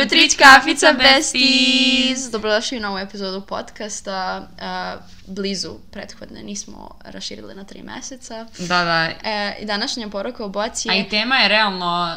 Jutrić kafica besties! Dobrodošli u novu epizodu podcasta. Uh, blizu prethodne nismo raširili na tri meseca. Da, da. E, današnja poruka u boci A je... i tema je realno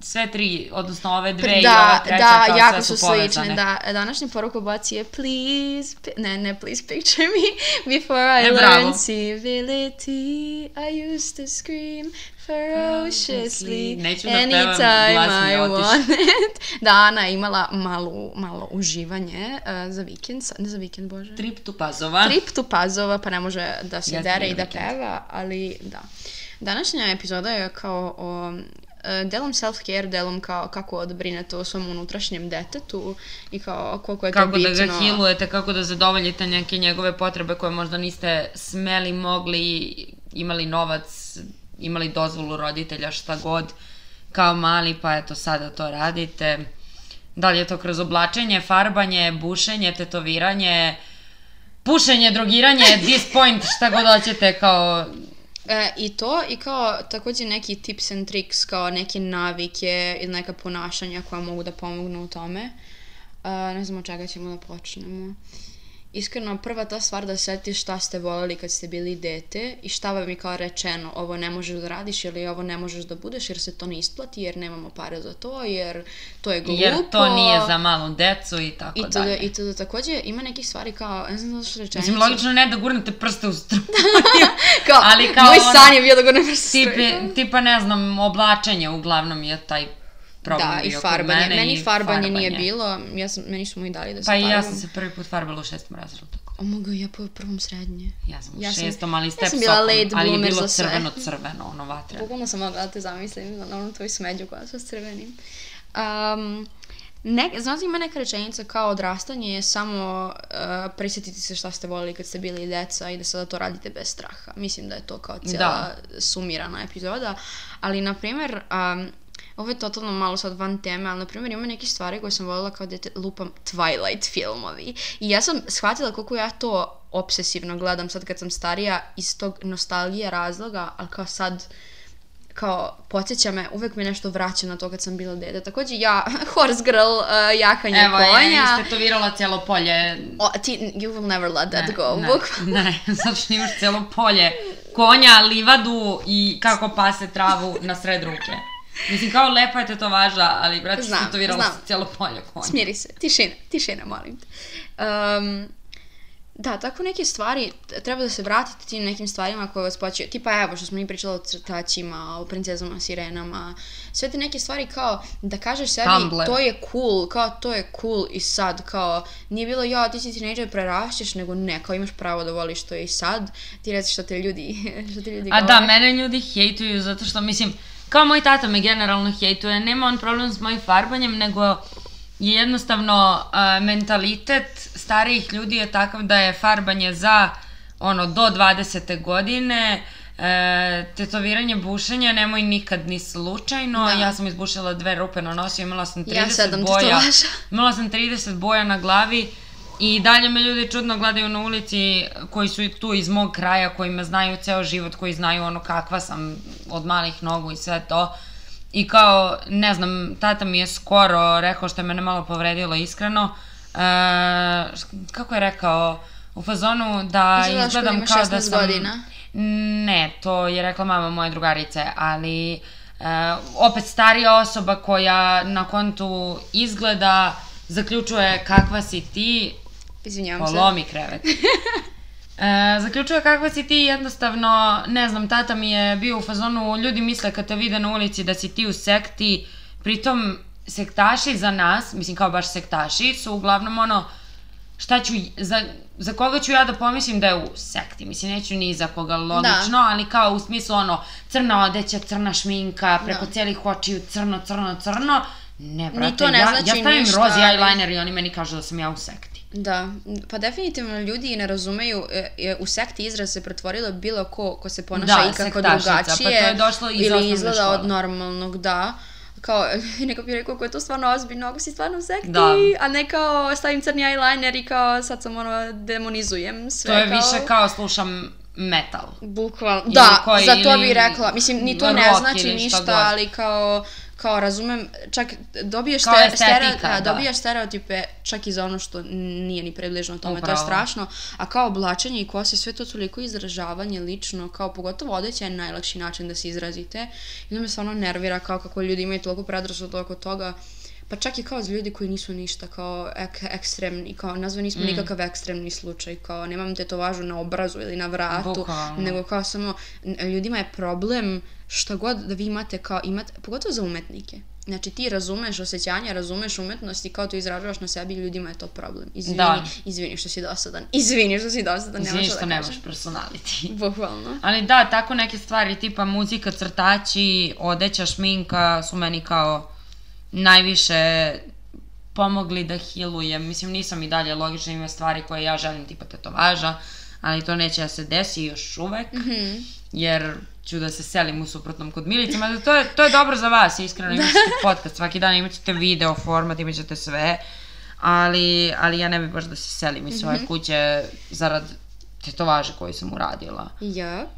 sve tri, odnosno ove dve Pr- i da, ova treća da, kao jako sve su povezane. slične, da. Današnja poruka u boci je please, ne, ne please picture me, before I E, learn civility, I used to scream ferociously, Neću da anytime I want it. Da, Ana je imala malo, malo uživanje uh, za vikend, ne za vikend, bože. Trip tu pazova. Trip tu pazova, pa ne može da se Ja dere i da vikend. peva, ali da. Današnja epizoda je kao o delom self-care, delom kao kako odbrinete o svom unutrašnjem detetu i kao koliko je to Kako bitno. da ga hilujete, kako da zadovoljite neke njegove potrebe koje možda niste smeli, mogli, imali novac, imali dozvolu roditelja, šta god, kao mali, pa eto sada to radite. Da li je to kroz oblačenje, farbanje, bušenje, tetoviranje, pušenje, drogiranje, this point, šta god hoćete, kao E, I to, i kao takođe neki tips and tricks, kao neke navike ili neka ponašanja koja mogu da pomognu u tome. E, ne znam od čega ćemo da počnemo. Iskreno, prva ta stvar da setiš šta ste voleli kad ste bili dete i šta vam je kao rečeno, ovo ne možeš da radiš ili ovo ne možeš da budeš jer se to ne isplati, jer nemamo pare za to, jer to je glupo. jer to nije za malu decu i tako I to, dalje. I to da takođe ima nekih stvari kao, ne znam da što rečenicu. Mislim, logično ne da gurnete prste u struju. kao, ali kao moj ono, san je bio da go ne Tipi, tipa, ne znam, oblačenje uglavnom je taj problem Da, i farbanje. mene Meni i farbanje, nije bilo, ja sam, meni smo i dali da se Pa i ja sam se prvi put farbala u šestom razredu. O mogu, ja po prvom srednje. Ja sam u Ja šestom, ali step sam bila sokom, late ali je bilo za sve. crveno-crveno, ono vatre. Bukvalno sam mogla da te zamislim na onu tvoju smeđu koja sa crvenim. Um, ne, znaš ima neka rečenica kao odrastanje je samo uh, prisjetiti se šta ste volili kad ste bili deca i da sada to radite bez straha. Mislim da je to kao cijela sumirana epizoda. Ali, na primjer, um, ovo je totalno malo sad van teme, ali na primjer ima neke stvari koje sam voljela kao dete, lupam Twilight filmovi. I ja sam shvatila koliko ja to obsesivno gledam sad kad sam starija iz tog nostalgije razloga, ali kao sad kao podsjeća me, uvek me nešto vraća na to kad sam bila dete. Takođe ja, horse girl, uh, jakanje Evo, konja. je istetovirala cijelo polje. O, ti, you will never let that Ne, go. ne, bukvalno. ne, što imaš cijelo polje konja, livadu i kako pase travu na sred ruke. Mislim, kao lepa je tetovaža, ali, brate, Znam, istetovirala znam. cijelo polje konja. Smiri se, tišina, tišina, molim te. Um, da, tako neke stvari, treba da se vratite tim nekim stvarima koje vas počeo, tipa evo što smo mi pričali o crtačima, o princezama, sirenama, sve te neke stvari kao da kažeš sebi Tumblr. to je cool, kao to je cool i sad, kao nije bilo ja, ti si tinejdžer, prerašćeš, nego ne, kao imaš pravo da voliš to i sad, ti reci što te ljudi, što te ljudi A govore. da, mene ljudi hejtuju zato što, mislim, kao moj tata me generalno hejtuje, nema on problem s mojim farbanjem, nego je jednostavno a, mentalitet starijih ljudi je takav da je farbanje za ono do 20. godine E, tetoviranje bušenja nemoj nikad ni slučajno. Da. Ja sam izbušila dve rupe na nosu, imala sam 30 Ja boja. Imala sam 30 boja na glavi i dalje me ljudi čudno gledaju na ulici koji su tu iz mog kraja, koji me znaju ceo život, koji znaju ono kakva sam od malih nogu i sve to. I kao, ne znam, tata mi je skoro rekao što je mene malo povredilo iskreno. E, kako je rekao? U fazonu da kao izgledam kao da 16 sam... godina. Ne, to je rekla mama moje drugarice, ali e, opet starija osoba koja na kontu izgleda zaključuje kakva si ti, Izvinjavam se. polomi krevet. E, zaključuje kakva si ti jednostavno, ne znam, tata mi je bio u fazonu, ljudi misle kad te vide na ulici da si ti u sekti, pritom sektaši za nas, mislim kao baš sektaši, su uglavnom ono, šta ću, za, za koga ću ja da pomislim da je u sekti, mislim neću ni za koga logično, ali kao u smislu ono, crna odeća, crna šminka, preko Da. cijelih očiju, crno, crno, crno, ne brate, to ne ja, znači ja stavim ništa, rozi eyeliner i oni meni kažu da sam ja u sekti. Da, pa definitivno ljudi ne razumeju, e, e, u sekti izraz se pretvorilo bilo ko ko se ponaša Da, ikako sektašica, pa drugačije. to je došlo iz Ili izgleda od normalnog, da. Kao, neko bi rekao, ko je to stvarno ozbiljno, ako si stvarno u sekti, Da. a ne kao stavim crni eyeliner i kao sad sam ono demonizujem sve To je kao... više kao slušam metal. Bukvalno, da, koji- za to bi rekla, mislim, ni to ne znači ništa, god. ali kao kao razumem, čak dobiješ, Kao ste, estetika, stereo, da. dobijaš stereotipe čak i za ono što nije ni približno tome, to je Upravo. strašno, a kao oblačenje i kose, sve to toliko izražavanje lično, kao pogotovo odeća je najlakši način da se izrazite i onda me stvarno nervira kao kako ljudi imaju toliko predrasuda oko toga, pa čak i kao za ljudi koji nisu ništa kao ek, ekstremni, kao nazva nismo Mm. nikakav ekstremni slučaj, kao nemam tetovažu na obrazu ili na vratu, Bukvalno. nego kao samo, ljudima je problem šta god da vi imate kao imate, pogotovo za umetnike. Znači ti razumeš osjećanja, razumeš umetnost i kao to izražavaš na sebi, ljudima je to problem. Izvini, Da. izvini što si dosadan. Izvini što si dosadan, nemaš Izvini što da nemaš personality. Bukvalno. Ali da, tako neke stvari tipa muzika, crtači, odeća, šminka su meni kao najviše pomogli da healujem. Mislim, nisam i dalje logično ima stvari koje ja želim tipa tetovaža, ali to neće da se desi još uvek, Mhm. jer ću da se selim u suprotnom kod Milice, mada to je, to je dobro za vas, iskreno, imat ćete podcast svaki dan, imat ćete video format, imat ćete sve, ali, ali ja ne bih baš da se selim iz svoje kuće zarad tetovaže koju sam uradila. Jep.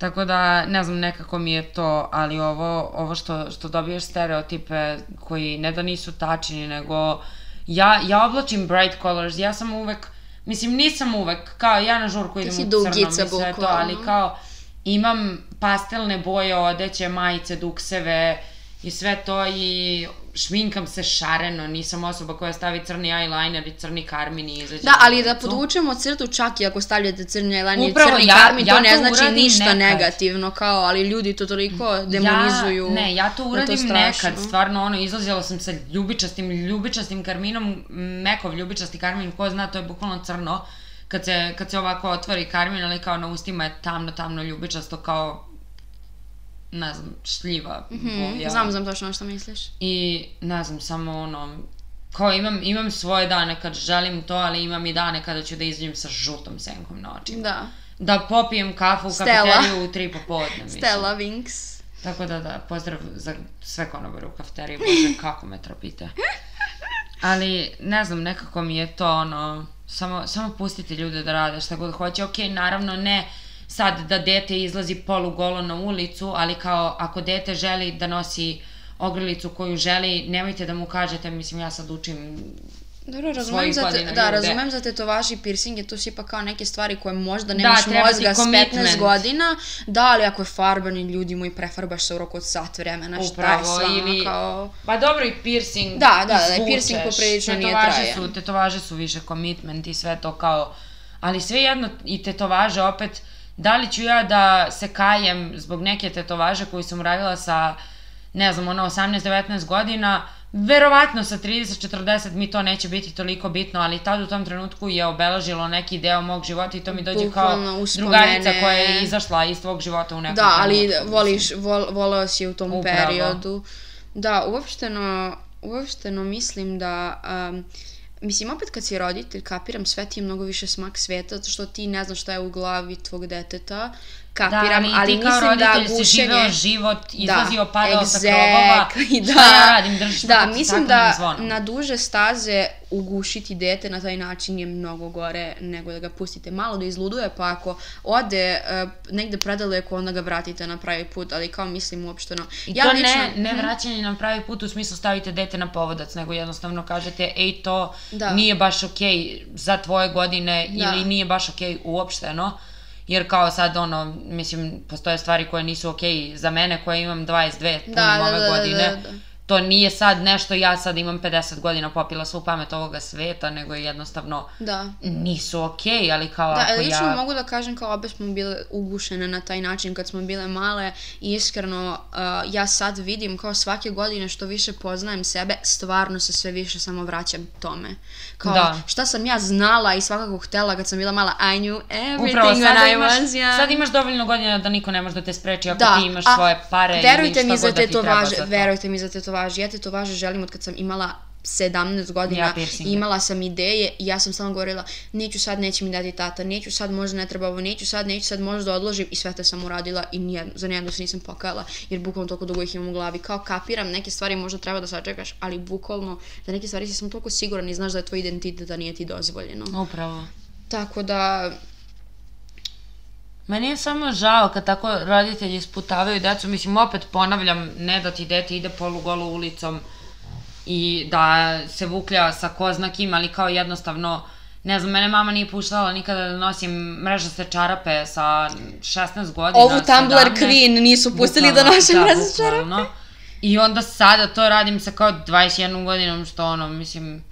Tako da, ne znam, nekako mi je to, ali ovo, ovo što, što dobiješ stereotipe koji ne da nisu tačni, nego ja, ja oblačim bright colors, ja sam uvek, mislim nisam uvek, kao ja na žurku idem u crnom i sve to, bukvalno. ali kao imam pastelne boje odeće, majice, dukseve i sve to i šminkam se šareno, nisam osoba koja stavi crni eyeliner i crni karmin i izađe Da, ali da podvučemo crtu čak i ako stavljate crni eyeliner i Upravo, crni ja- karmin, ja to ne to znači ništa nekad. negativno, kao, ali ljudi to toliko demonizuju. Ja, ne, ja to da uradim strašno. nekad, stvarno ono, izlazila sam sa ljubičastim, ljubičastim karminom, mekov ljubičasti karmin, ko zna, to je bukvalno crno, kad se, kad se ovako otvori karmin, ali kao na ustima je tamno, tamno ljubičasto, kao, ne znam, šljiva Mhm, boja. Znam, znam točno što misliš. I, ne znam, samo ono, kao imam, imam svoje dane kad želim to, ali imam i dane kada ću da izađem sa žutom senkom na očima. Da. Da popijem kafu u kafeteriju u tri popodne, mislim. Stella Winks. Tako da, da, pozdrav za sve konobare u kafeteriji, bože, kako me trpite. Ali, ne znam, nekako mi je to ono, samo, samo pustite ljude da rade šta god hoće. Ok, naravno ne sad da dete izlazi polugolo na ulicu, ali kao ako dete želi da nosi ogrlicu koju želi, nemojte da mu kažete, mislim ja sad učim Dobro, razumem svojih za, te, da, razumem za tetovaž i piercinge, to su ipak kao neke stvari koje možda nemaš treba ti mozga s 15 commitment. godina, da, ali ako je farban i ljudi moji prefarbaš se u roku od sat vremena, šta je Upravo, s vama, ili- kao... Pa dobro i piercing Da, da, da, izvučeš. piercing poprilično nije trajan. Su, tetovaže su više commitment i sve to kao... Ali svejedno i tetovaže opet, da li ću ja da se kajem zbog neke tetovaže koju sam uradila sa, ne znam, ono 18-19 godina, verovatno sa 30-40 mi to neće biti toliko bitno, ali tad u tom trenutku je obeležilo neki deo mog života i to mi dođe Bukvalno kao uspomene. drugarica koja je izašla iz tvog života u nekom Da, ali voliš, vol, voleo si u tom Upravo. periodu. Da, uopšteno, uopšteno mislim da... Um, Mislim, opet kad si roditelj, kapiram, sve ti je mnogo više smak sveta, zato što ti ne znaš šta je u glavi tvog deteta. Kapiram, da, ali, ali ti kao mislim da roditelj si živeo gušenje... život, izlazio, Da, padao sa exactly, krovova, da. šta ja radim, držiš Da, pod mislim da zvonom. na duže staze ugušiti dete na taj način je mnogo gore nego da ga pustite malo da izluduje, pa ako ode uh, negde predaleko, onda ga vratite na pravi put, ali kao mislim uopšteno. I ja to lično, ne, ne vraćanje na pravi put u smislu stavite dete na povodac, nego jednostavno kažete, ej, to Da. nije baš okej za tvoje godine Da. ili nije baš okej uopšteno. Jer kao sad ono, mislim, postoje stvari koje nisu okej za mene koja imam 22 punim Da, da, ove da, da, godine. da, da. To nije sad nešto, ja sad imam 50 godina popila svu pamet ovoga sveta, nego je jednostavno Da. nisu okej, ali kao Da, ako lično ja... mogu da kažem kao obe smo bile ugušene na taj način kad smo bile male i iskreno uh, ja sad vidim kao svake godine što više poznajem sebe, stvarno se sve više samo vraćam tome. Kao Da. šta sam ja znala i svakako htela kad sam bila mala, I knew everything Upravo, when I imaš, was young. sad imaš dovoljno godina da niko ne može da te spreči ako Da, ti imaš a svoje pare verujte ili mi šta za god da ti treba za to. verujte mi za tetovaže. Ja tetovaže želim od kad sam imala 17 godina Ja imala sam ideje i ja sam samo govorila neću sad, neće mi dati tata, neću sad, možda ne treba ovo, neću sad, neću sad, možda odložim i sve to sam uradila i nijedno, za nijedno se nisam pokajala jer bukvalno toliko dugo ih imam u glavi. Kao kapiram, neke stvari možda treba da sačekaš, ali bukvalno za neke stvari si sam toliko siguran i znaš da je tvoj identitet, da nije ti dozvoljeno. Upravo. Tako da, Meni je samo žao kad tako roditelji sputavaju decu, mislim opet ponavljam, ne da ti dete ide polugolo ulicom i da se vuklja sa ko zna kim, ali kao jednostavno, ne znam, mene mama nije puštala nikada da nosim mrežaste čarape sa 16 godina, Ovu Tumblr 17. Queen nisu pustili da Bukvalno, nosim mrežaste čarape. I onda sada to radim sa kao 21 godinom, što ono, mislim,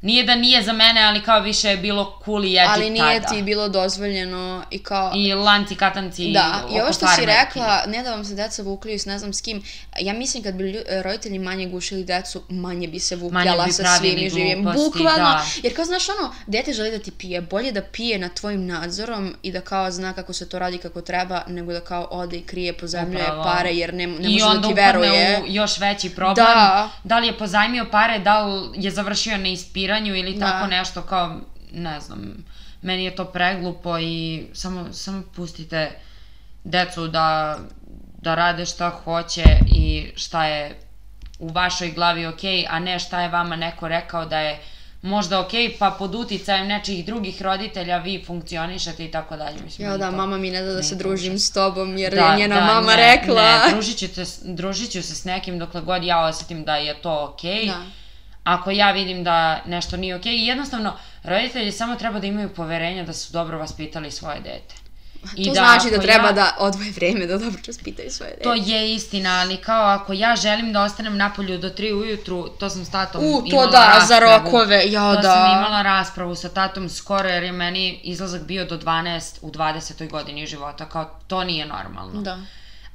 nije da nije za mene, ali kao više je bilo cool i edgy Ali nije tada. ti bilo dozvoljeno i kao... I lanci, katanci, Da, i ovo što si rekla, ne da vam se deca vukljaju s ne znam s kim, ja mislim kad bi roditelji manje gušili decu, manje bi se vukljala bi sa svim i živim. gluposti, Bukvalno, da. jer kao znaš ono, dete želi da ti pije, bolje da pije nad tvojim nadzorom i da kao zna kako se to radi kako treba, nego da kao ode i krije, pozajmljuje Upravo. pare jer ne, ne I može onda da ti upadne veruje. u još veći problem. Da. Da li je pozajmio pare, da li je završio na ispiranju ili Da. tako nešto kao, ne znam, meni je to preglupo i samo, samo pustite decu da, da rade šta hoće i šta je u vašoj glavi okej, a ne šta je vama neko rekao da je možda okej, pa pod uticajem nečih drugih roditelja vi funkcionišete i tako dalje. Mislim, Ja da, to- mama mi ne da da se družim s tobom jer je njena mama ne, rekla. Ne, družit ću, te, družit ću se s nekim dokle god ja osetim da je to okej. Da. Ako ja vidim da nešto nije okej, i jednostavno, roditelji samo treba da imaju poverenja da su dobro vaspitali svoje dete. to znači da treba ja- da odvoje vreme da dobro raspitaju svoje dete. To je istina, ali kao ako ja želim da ostanem napolju do 3 ujutru, to sam s tatom U, to imala da, za raspravu. rokove, jao to da. sam imala raspravu sa tatom skoro jer je meni izlazak bio do 12 u 20. godini života, kao to nije normalno. Da.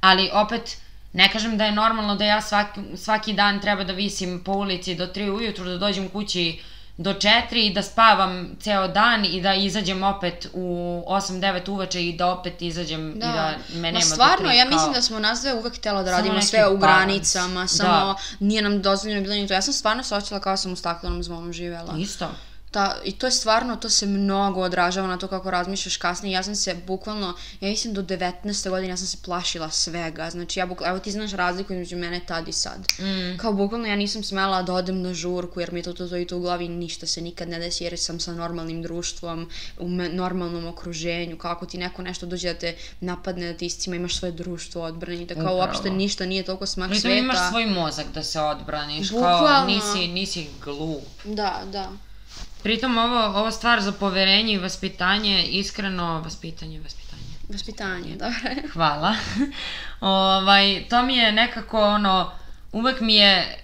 Ali opet, ne kažem da je normalno da ja svaki, svaki dan treba da visim po ulici do 3 ujutru, da dođem kući do 4 i da spavam ceo dan i da izađem opet u 8-9 uveče i da opet izađem i da me nema Ma stvarno, do 3, ja mislim da smo nas dve uvek htjela da radimo sve u granicama, samo Da. nije nam dozvoljeno bilo ni to. Ja sam stvarno se osjećala kao sam u staklenom zvonu živjela. Isto. Ta, I to je stvarno, to se mnogo odražava na to kako razmišljaš kasnije. Ja sam se bukvalno, ja mislim do 19. godine ja sam se plašila svega. Znači ja bukvalno, evo ti znaš razliku između mene tad i sad. Mm. Kao bukvalno ja nisam smela da odem na žurku jer mi je to, to, to i to u glavi ništa se nikad ne desi jer sam sa normalnim društvom, u me- normalnom okruženju. Kako ti neko nešto dođe da te napadne, da ti iscima, imaš svoje društvo odbrani, da kao Upravo. uopšte ništa nije toliko smak sveta. imaš svoj mozak da se odbraniš, kao Bukvalno. nisi, nisi glup. Da, da. Pritom ovo, ovo stvar za poverenje i vaspitanje, iskreno vaspitanje, vaspitanje. Vaspitanje, dobro. Hvala. ovaj, to mi je nekako ono, uvek mi je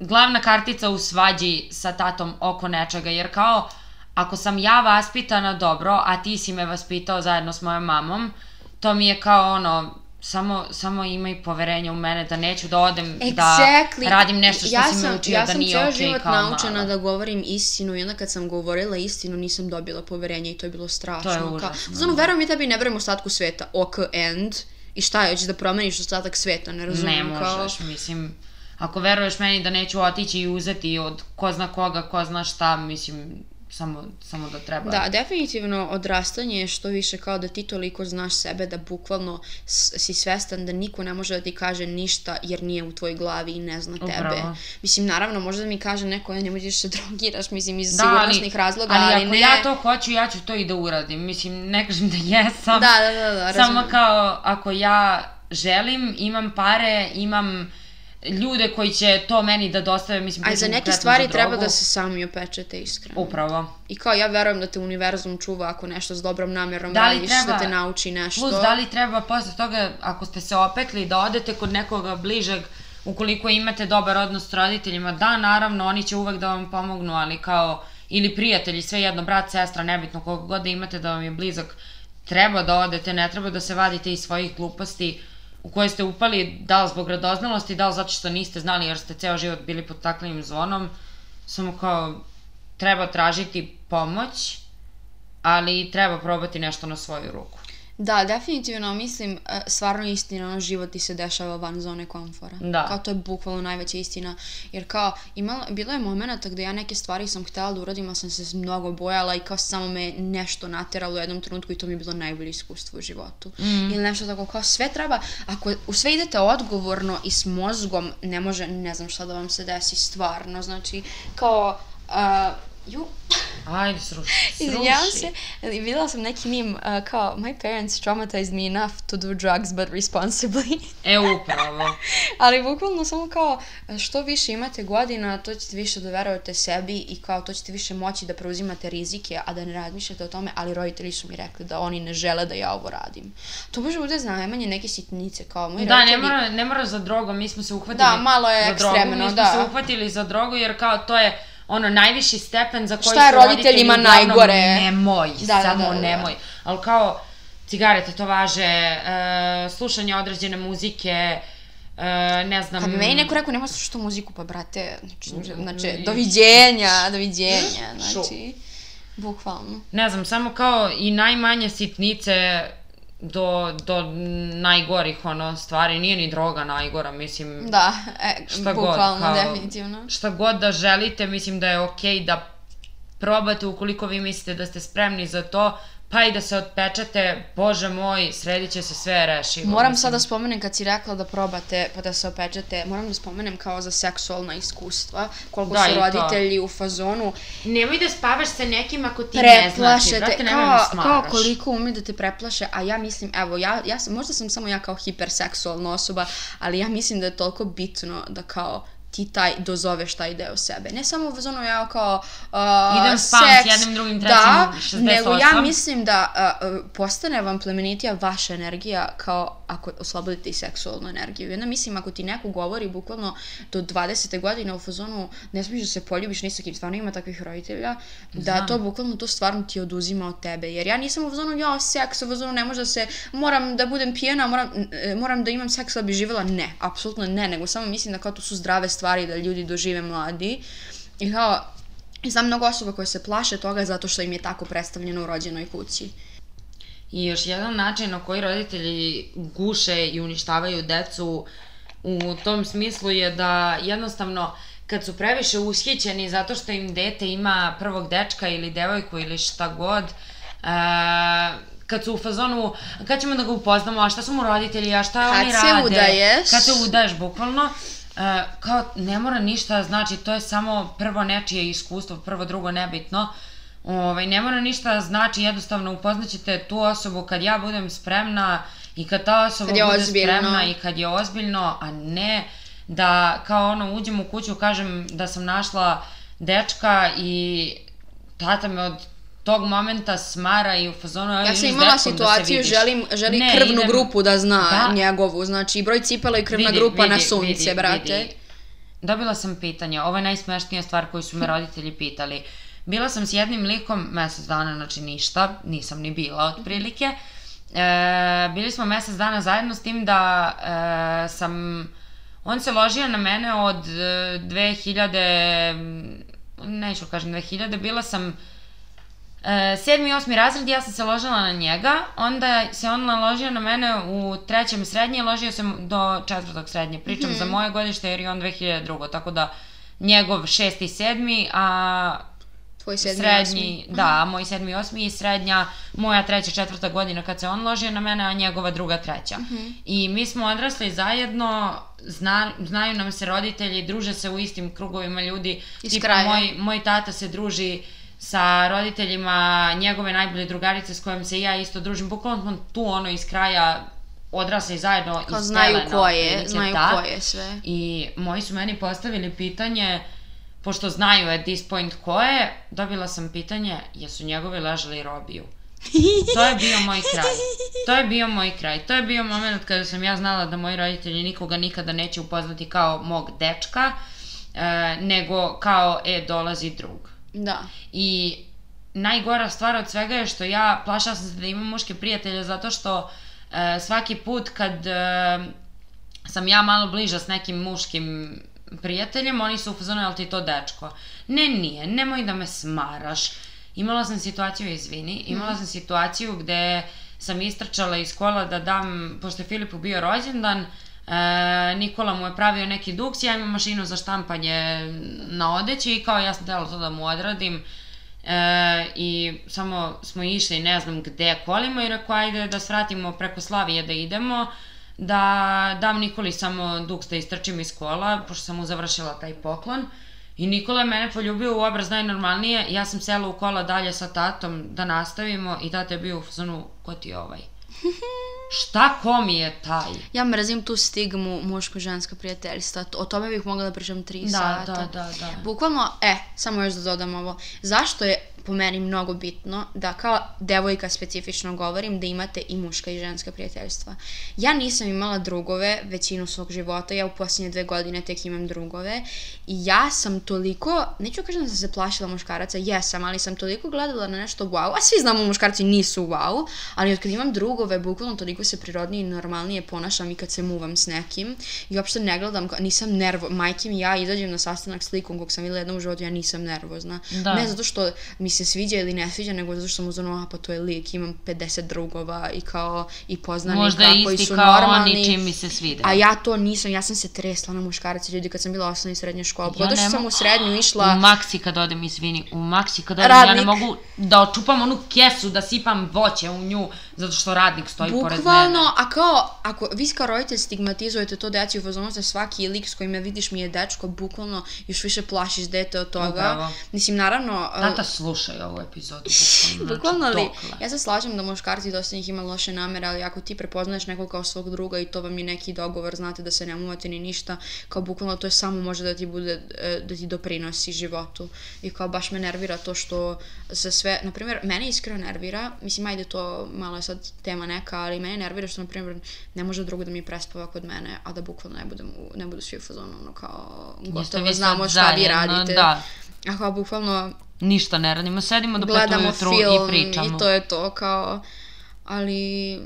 glavna kartica u svađi sa tatom oko nečega, jer kao, ako sam ja vaspitana dobro, a ti si me vaspitao zajedno s mojom mamom, to mi je kao ono, samo, samo imaj poverenja u mene da neću da odem Exactly. da radim nešto što ja si sam, me učio ja da sam nije ceo okej život kao naučena mala. da govorim istinu i onda kad sam govorila istinu nisam dobila poverenje i to je bilo strašno. To je Kao, užasno, Znači, verujem mi tebi ne verujem ostatku sveta. Ok, end. I šta je, hoćeš da promeniš ostatak sveta, ne Ne razumijem. kao... možeš, mislim, ako veruješ meni da neću otići i uzeti od ko zna koga, ko zna šta, mislim, samo, samo da treba. Da, definitivno odrastanje je što više kao da ti toliko znaš sebe da bukvalno si svestan da niko ne može da ti kaže ništa jer nije u tvojoj glavi i ne zna tebe. Upravo. Mislim, naravno, možda mi kaže neko, ja ne možeš se drogiraš, mislim, iz Da, sigurnosnih razloga, ali, ali, ako ne... ja to hoću, ja ću to i da uradim. Mislim, ne kažem da jesam. Da, da, da, da, Samo razumem. kao, ako ja želim, imam pare, imam ljude koji će to meni da dostave, mislim, A za neke stvari za treba da se sami opečete iskreno. Upravo. I kao ja verujem da te univerzum čuva ako nešto s dobrom namjerom Da radiš, treba- da te nauči nešto. Plus, da li treba posle toga, ako ste se opekli, da odete kod nekoga bližeg, ukoliko imate dobar odnos s roditeljima, da, naravno, oni će uvek da vam pomognu, ali kao, ili prijatelji, sve jedno, brat, sestra, nebitno, koga god da imate da vam je blizak, treba da odete, ne treba da se vadite iz svojih gluposti u koje ste upali, da li zbog radoznalosti, da li zato što niste znali jer ste ceo život bili pod staklenim zvonom, samo kao, treba tražiti pomoć, ali treba probati nešto na svoju ruku. Da, definitivno, mislim, e, stvarno istina, ono, život ti se dešava van zone komfora. Da. Kao to je bukvalno najveća istina. Jer kao, imala, bilo je momenta gde ja neke stvari sam htjela da uradim, ali sam se mnogo bojala i kao samo me nešto nateralo u jednom trenutku i to mi je bilo najbolje iskustvo u životu. Mhm. Ili nešto tako, kao sve treba, ako u sve idete odgovorno i s mozgom, ne može, ne znam šta da vam se desi stvarno. Znači, kao, uh, ju, Ajde, sruši. sruši. Izvinjavam se, videla sam neki meme uh, kao My parents traumatized me enough to do drugs but responsibly. E, upravo. Ali bukvalno samo kao što više imate godina, to ćete više da verujete sebi i kao to ćete više moći da preuzimate rizike, a da ne razmišljate o tome, ali roditelji su mi rekli da oni ne žele da ja ovo radim. To može bude znamenje neke sitnice, kao moji Da, roditelji... ne mora, ne mora za drogom, mi smo se uhvatili Da, malo je za drogu, ekstremno, mi smo da. se uhvatili za drogu jer kao to je ono najviši stepen za koji Šta je roditelji roditeljima uglavnom najgore? nemoj, Da, da, samo da, da, da. nemoj. Ali kao cigarete to važe, e, slušanje određene muzike, e, ne znam... Kad bi meni neko rekao nema slušati tu muziku, pa brate, znači, znači doviđenja, doviđenja, znači, bukvalno. Ne znam, samo kao i najmanje sitnice do, do najgorih ono stvari, nije ni droga najgora, mislim, Da, e, Šta god, bukvalno, kao- definitivno. šta god da želite, mislim da je okej da probate ukoliko vi mislite da ste spremni za to, pa i da se otpečate, bože moj, sredit će se sve rešivo. Moram mislim. sad da spomenem kad si rekla da probate pa da se opečete, moram da spomenem kao za seksualna iskustva, koliko Da, su i to. roditelji u fazonu Nemoj da spavaš sa nekim ako ti ne znači, brate, nemoj kao, smaraš. kao koliko ume da te preplaše, a ja mislim, evo, ja, ja možda sam samo ja kao hiperseksualna osoba, ali ja mislim da je toliko bitno da kao ti taj dozoveš taj deo sebe. Ne samo u fazonu ja kao uh, Idem spavam s seks, jednim, drugim, trećim, da, 68. nego ja mislim da uh, uh, postane vam plemenitija vaša energija kao ako oslobodite i seksualnu energiju. I onda mislim ako ti neko govori bukvalno do 20. godine u fazonu ne smiješ da se poljubiš ni sa kim, stvarno ima takvih roditelja, da Znam. to bukvalno to stvarno ti oduzima od tebe. Jer ja nisam u fazonu, ja, seks, u fazonu ne može da se, moram da budem pijena, moram, e, moram da imam seks da bi živjela. Ne, apsolutno ne, nego samo mislim da kao to su zdrave stvari da ljudi dožive mladi. I kao, znam mnogo osoba koje se plaše toga zato što im je tako predstavljeno u rođenoj kući. I još jedan način na koji roditelji guše i uništavaju decu u tom smislu je da jednostavno kad su previše ushićeni zato što im dete ima prvog dečka ili devojku ili šta god, e, kad su u fazonu, kad ćemo da ga upoznamo, a šta su mu roditelji, a šta Kad oni se rade. udaješ. Kad se udaješ, bukvalno. E, kao, ne mora ništa, znači, to je samo prvo nečije iskustvo, prvo, drugo, nebitno. Ovaj, ne mora ništa znači, jednostavno upoznaćete tu osobu kad ja budem spremna i kad ta osoba Kad bude ozbiljno. spremna i kad je ozbiljno, a ne da kao ono uđem u kuću kažem da sam našla dečka i tata me od tog momenta smara i u fazonu "Aj, Ja sam imala da situaciju, vidiš." želim, želi Ne, krvnu idem- grupu da zna Da. njegovu, znači broj cipela i krvna Vidi, grupa na vidi, sunce, vidi, brate. vidi. Dobila sam pitanje, ovo je najsmešnija stvar koju su me roditelji pitali. Bila sam s jednim likom mesec dana, znači ništa, nisam ni bila otprilike. E, bili smo mesec dana zajedno s tim da e, sam, on se ložio na mene od e, 2000, neću kažem 2000, bila sam E, sedmi i osmi razred, ja sam se ložila na njega, onda se on naložio na mene u trećem srednje, ložio sam do četvrtog srednje. Pričam za moje godište jer je on 2002. Tako da njegov šesti i sedmi, a Tvoj sedmi, srednji, osmi. da, a moj sedmi i osmi i srednja, moja treća, četvrta godina kad se on ložio na mene, a njegova druga, treća. I mi smo odrasli zajedno, zna, znaju nam se roditelji, druže se u istim krugovima ljudi. Iz Tipa kraja. moj, moj tata se druži sa roditeljima njegove najbolje drugarice s kojom se ja isto družim. Bukvalno smo tu ono iz kraja odrasli zajedno Kao iz znaju ko je, znaju da. ko je sve. I moji su meni postavili pitanje, pošto znaju at this point ko je, dobila sam pitanje, jesu njegovi ležali robiju? To je bio moj kraj. To je bio moj kraj. To je bio moment kada sam ja znala da moji roditelji nikoga nikada neće upoznati kao mog dečka, e, nego kao, e, dolazi drug. Da. I najgora stvar od svega je što ja plašala sam se da imam muške prijatelje zato što e, svaki put kad e, sam ja malo bliža s nekim muškim prijateljem, oni su u fazonu, jel ti to dečko? Ne, nije, nemoj da me smaraš. Imala sam situaciju, izvini, imala sam situaciju gde sam istrčala iz kola da dam, pošto je Filipu bio rođendan, E, Nikola mu je pravio neki duks, ja imam mašinu za štampanje na odeći i kao ja sam htjela to da mu odradim e, i samo smo išli ne znam gde kolima i rekao ajde da svratimo preko Slavije da idemo da dam Nikoli samo duks da istrčim iz kola pošto sam mu završila taj poklon I Nikola je mene poljubio u obraz najnormalnije, ja sam sela u kola dalje sa tatom da nastavimo i tata je bio u fazonu, ko ti je ovaj? Šta ko mi je taj? Ja mrzim tu stigmu muško-ženska prijateljstva. O tome bih mogla da pričam tri Da, sata. da, da, da. Bukvalno, e, samo još da dodam ovo. Zašto je po meni mnogo bitno da kao devojka specifično govorim da imate i muška i ženska prijateljstva. Ja nisam imala drugove većinu svog života, ja u posljednje dve godine tek imam drugove i ja sam toliko, neću kažem da sam se plašila muškaraca, jesam, ali sam toliko gledala na nešto wow, a svi znamo muškarci nisu wow, ali od kad imam drugove, bukvalno toliko se prirodnije i normalnije ponašam i kad se muvam s nekim i uopšte ne gledam, nisam nervo, majke mi ja izađem na sastanak s likom kog sam videla jednom u životu, ja nisam nervozna. Da. Ne zato što mi se sviđa ili ne sviđa, nego zato što sam uzmano, a pa to je lik, imam 50 drugova i kao i poznanika Možda koji isti su kao normalni. oni čim mi se svide. A ja to nisam, ja sam se tresla na muškaraca ljudi kad sam bila u osnovnoj i srednjoj školi. Pogotovo što ne sam u srednju U išla, maksi kad odem, izvini, u maksi kad odem, ja Radnik. ne mogu da očupam onu kesu, da sipam voće u nju, zato što radnik stoji pored mene. bukvalno, a kao, ako vi kao roditelj stigmatizujete to deci u fazonu da svaki lik s kojim me vidiš mi je dečko, bukvalno još više plašiš dete od toga. Upravo. Mislim, naravno, Tata, slušaj ovu epizodu, bukvalno, znači, Bukvalno ali, dokle. ja se slažem da muškarci dosta njih ima loše namere, ali ako ti prepoznaješ nekog kao svog druga i to vam je neki dogovor, znate da se ne muvate ni ništa, kao bukvalno to je samo može da ti bude, e, da ti doprinosi životu. I kao baš me nervira to što za sve, na primjer, mene iskreno nervira, mislim, ajde to malo je sad tema neka, ali mene nervira što, na primjer, ne može drugo da mi prespava kod mene, a da bukvalno ne, budem, ne budu svi u fazonu, ono kao, gotovo znamo šta vi radite. Da, A kao bukvalno, ništa ne radimo, sedimo do pet gledamo ujutru film i pričamo. i to je to kao ali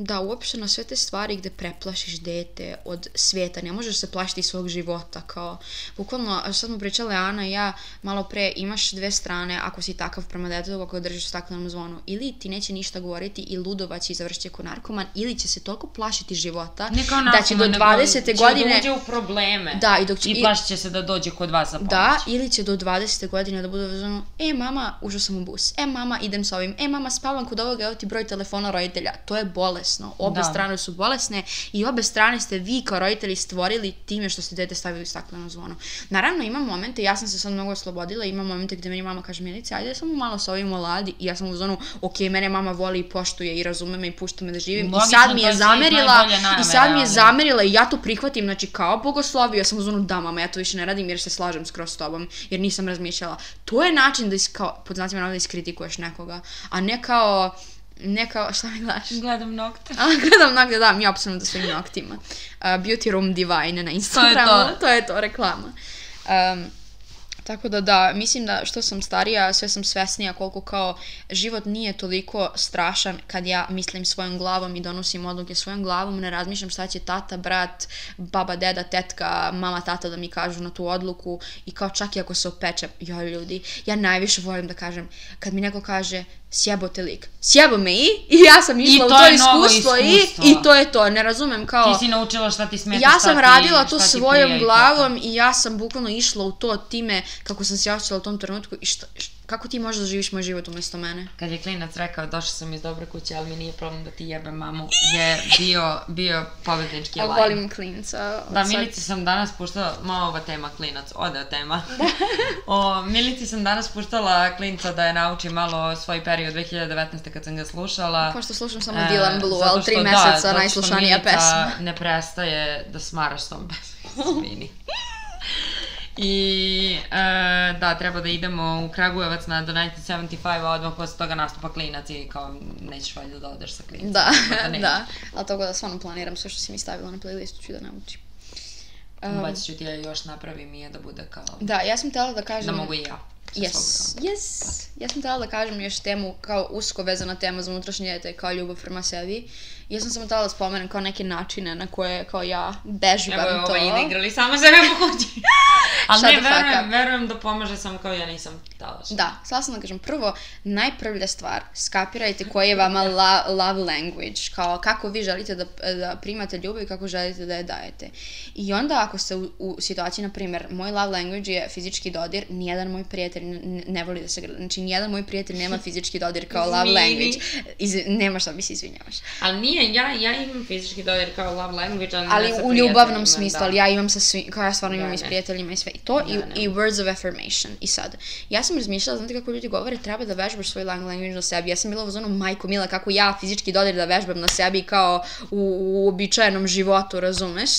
da uopšte na sve te stvari gde preplašiš dete od sveta, ne možeš se plašiti svog života kao bukvalno sad smo pričale Ana i ja malo pre imaš dve strane ako si takav prema detetu ako ga držiš u staklenom zvonu ili ti neće ništa govoriti i ludovać i završiti kao narkoman ili će se toliko plašiti života Ne kao da će do narkoman, nego 20. će godine da uđe u probleme. Da, i dok će- I plašit će se da dođe kod vas za pomoć. Da, ili će do 20. godine da bude vezano, e mama, ušao sam u bus, e mama, idem sa ovim, e mama, spavam kod ovoga, evo ti broj telefona roditelja. To je bolesno, obe Da. strane su bolesne i obe strane ste vi kao roditelji stvorili time što ste dete stavili u stakleno zvono. Naravno, ima momente, ja sam se sad mnogo oslobodila, ima momente gde meni mama kaže, Milice, ajde samo malo sa ovim oladi i ja sam u zonu, ok, mene mama voli i poštuje i razume me i pušta me da živim. Logično, I sad mi je zamerila, i sad mi je ali- zamerila i ja to prihvatim, znači kao bogoslovio, ja sam u zonu da mama, ja to više ne radim jer se slažem skroz s tobom, jer nisam razmišljala. To je način da is, kao, pod znacima navoda iskritikuješ nekoga, a ne kao, ne kao, šta mi gledaš? Gledam nokte. A, gledam nagde, da, mi apsolutno svojim noktima. Uh, Beauty Room Divine na Instagramu, to. to je to, reklama. Um, Tako da da, mislim da što sam starija, sve sam svesnija koliko kao život nije toliko strašan kad ja mislim svojom glavom i donosim odluke svojom glavom, ne razmišljam šta će tata, brat, baba, deda, tetka, mama, tata da mi kažu na tu odluku i kao čak i ako se opeče, joj ljudi, ja najviše volim da kažem, kad mi neko kaže sjebote lik, sjebo me i, i ja sam išla u to to je novo iskustvo, iskustvo. i, i to je to, ne razumem kao... Ti si naučila šta ti smeta, Ja šta sam ti- radila to šta svojom i to. glavom i ja sam bukvalno išla u to time kako sam se osjećala u tom trenutku i šta, š- kako ti možeš da živiš moj život umjesto mene? Kad je klinac rekao došao sam iz dobre kuće, ali mi nije problem da ti jebem mamu, je bio, bio pobednički Ja live. volim klinca. Da, Milici sam danas puštala, malo ova tema klinac, ode tema. o, Milici sam danas puštala klinca da je nauči malo svoj period 2019. kad sam ga slušala. Pošto slušam samo E, Dylan Blue, ali tri da, meseca zato što najslušanija Milica pesma. ne prestaje da smara s tom pesmom, izvini. I e, da, treba da idemo u Kragujevac na The 1975, a odmah posle toga nastupa klinac i kao nećeš valjda da odeš sa klincem. Da, nećeš. da. Ali tako da stvarno planiram sve što si mi stavila na playlistu ću da naučim. Um, Ubacit ću ti ja još napravim i je da bude kao... da, ja sam htjela da kažem... Da mogu i ja. Yes, yes. Ja sam htjela da kažem još temu kao usko vezana tema za unutrašnje dete, kao ljubav prema sebi. Ja sam samo htjela da spomenem kao neke načine na koje kao ja bežbam Evo, to. ovo ide igrali samo sebe po kući. Ali ne, fuck verujem, verujem da pomaže samo kao ja nisam što. Da, htjela sam da kažem, prvo, najprvlja stvar, skapirajte koji je vama la, love language, kao kako vi želite da, da primate ljubav i kako želite da je dajete. I onda ako ste u, u situaciji, na primjer, moj love language je fizički dodir, nijedan moj prijatelj ne, ne voli da se grli, znači nijedan moj prijatelj nema fizički dodir kao love language. Iz, nema šta mi se izvinjavaš. Ali nije, ja, ja imam fizički dodir kao love language, ali, Ali u ljubavnom prijateljima, smislu, da. ali ja imam sa svim, kao ja stvarno imam Da, i s prijateljima i sve. I to Da, i, ne. i words of affirmation. I sad, ja sam razmišljala, znate kako ljudi govore, treba da vežbaš svoj love language na sebi. Ja sam bila u zonu, majko mila, kako ja fizički dodir da vežbam na sebi kao u, u uobičajenom životu, razumeš?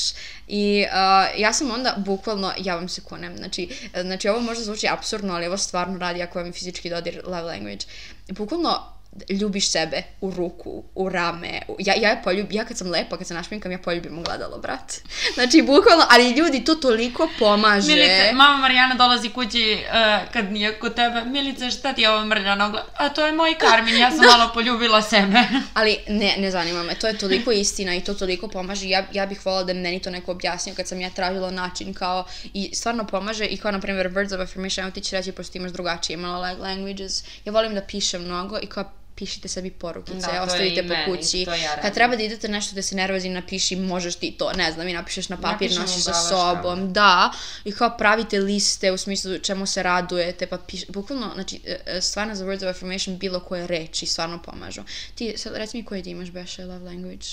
I uh, ja sam onda, bukvalno, ja vam se kunem, znači, znači ovo možda zvuči absurdno, ali ovo stvarno radi ako vam je fizički dodir love language. Bukvalno, ljubiš sebe u ruku, u rame. u- Ja, ja, poljub, ja kad sam lepa, kad se našminkam, ja poljubim ogledalo, brat. Znači, bukvalno, ali ljudi, to toliko pomaže. Milice, mama Marijana dolazi kući uh, kad nije kod tebe. Milice, šta ti je ovo mrljano ogled? A to je moj Karmin, ja sam malo poljubila sebe. Ali ne, ne zanima me, to je toliko istina i to toliko pomaže. Ja, ja bih volila da meni to neko objasnio kad sam ja tražila način kao i stvarno pomaže i kao na primjer words of affirmation, ti će reći pošto imaš drugačije malo like languages. Ja volim da pišem mnogo i kao pišite sebi porukice, Da, ostavite po kući. ja. Kad treba da idete nešto da se nervozi, napiši, možeš ti to, ne znam, i napišeš na papir, Napišem nosiš sa sobom, da, i kao pravite liste u smislu čemu se radujete, pa piš, bukvalno, znači, e, e, stvarno za words of affirmation bilo koje reči stvarno pomažu. Ti, sad, reci mi koji ti imaš beše love language?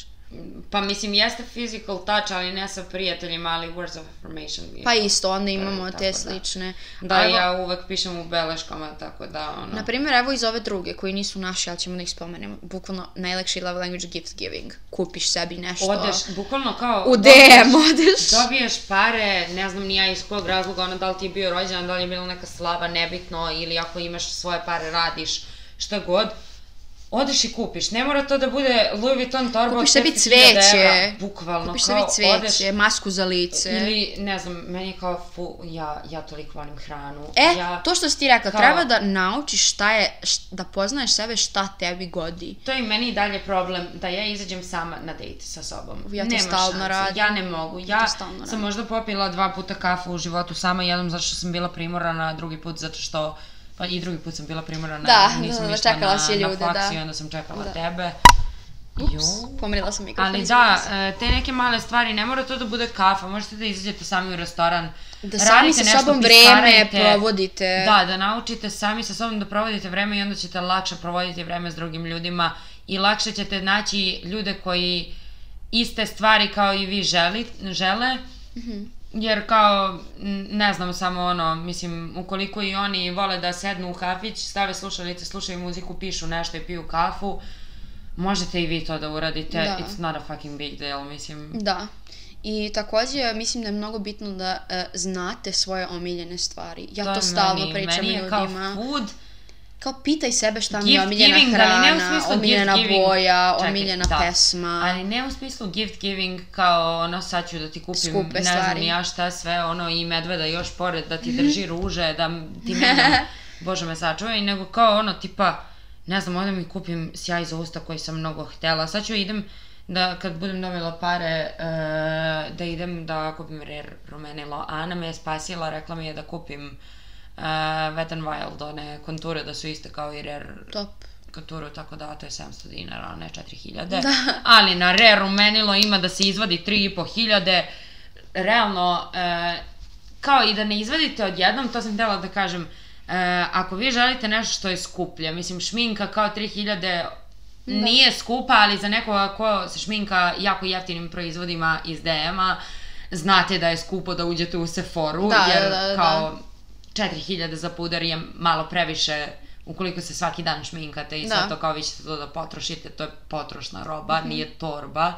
Pa mislim, jeste physical touch, ali ne sa prijateljima, ali words of affirmation. Pa to. isto, onda imamo tako te da. slične. Da, Evo, ja uvek pišem u beleškama, tako da, ono... Na primjer, evo iz ove druge, koji nisu naši, ali ćemo da ih spomenemo. Bukvalno, najlakši love language gift giving. Kupiš sebi nešto. Odeš, bukvalno kao... U DM odeš. Dobiješ pare, ne znam ni ja iz kog razloga, ono, da li ti je bio rođendan, da li je bila neka slava, nebitno, ili ako imaš svoje pare, radiš, šta god. Odeš i kupiš, ne mora to da bude Louis Vuitton torba Kupiš od sebi 50.000 cveće. evra, bukvalno, Kupiš kao sebi odeš, cveće, masku za lice. ili, ne znam, meni je kao, fu, ja, ja toliko volim hranu. E, ja, to što si ti rekla, kao- treba da naučiš šta je, š- da poznaješ sebe šta tebi godi. To je i meni dalje problem da ja izađem sama na dejt sa sobom. Ja to Nema stalno šanse. radim. Ja ne mogu. Ja, stalno sam radim. možda popila dva puta kafu u životu sama, jednom zato što sam bila primorana, drugi put zato što pa i drugi put sam bila primorana, Da, nisam da, da, išla čekala na, ljude, na da. i onda sam čekala Da. tebe. Ups, Jo. pomerila sam mikrofon. Ali da, e, te neke male stvari, ne mora to da bude kafa, možete da izađete sami u restoran, Da sami sa nešto, sobom vreme provodite. Da, da naučite sami sa sobom da provodite vreme i onda ćete lakše provoditi vreme s drugim ljudima i lakše ćete naći ljude koji iste stvari kao i vi želi, žele. Mhm. Jer kao, ne znam, samo ono, mislim, ukoliko i oni vole da sednu u kafić, stave slušalice, slušaju muziku, pišu nešto i piju kafu, možete i vi to da uradite. Da. It's not a fucking big deal, mislim. Da. I takođe mislim da je mnogo bitno da e, znate svoje omiljene stvari. Ja to, je stalno meni- pričam meni je ljudima. kao food, Kao pitaj sebe šta mi je omiljena giving, ne hrana, omiljena boja, Čekaj, omiljena da. pesma. Ali ne u smislu gift giving kao ono sad ću da ti kupim Skupe ne znam stvari. ni ja šta sve ono i medveda još pored da ti drži ruže da ti menjam bože me sačuvaj nego kao ono tipa ne znam odem i kupim sjaj za usta koji sam mnogo htela sad ću idem da kad budem dobila pare e, da idem da kupim rare rumenilo Ana me je spasila rekla mi je da kupim e, Wet n Wild one konture da su iste kao i rare Top. konturu, tako da to je 700 dinara, a ne 4000. Da. Ali na Rare rumenilo ima da se izvadi 3500. Realno, e, kao i da ne izvadite odjednom, to sam htjela da kažem, e, ako vi želite nešto što je skuplje, mislim šminka kao 3000 nije skupa, ali za nekoga ko se šminka jako jeftinim proizvodima iz DM-a, znate da je skupo da uđete u Sephoru, Da, jer da, da, kao 4000 za puder je malo previše ukoliko se svaki dan šminkate i Da. sad to kao vi ćete to da potrošite, to je potrošna roba, nije torba.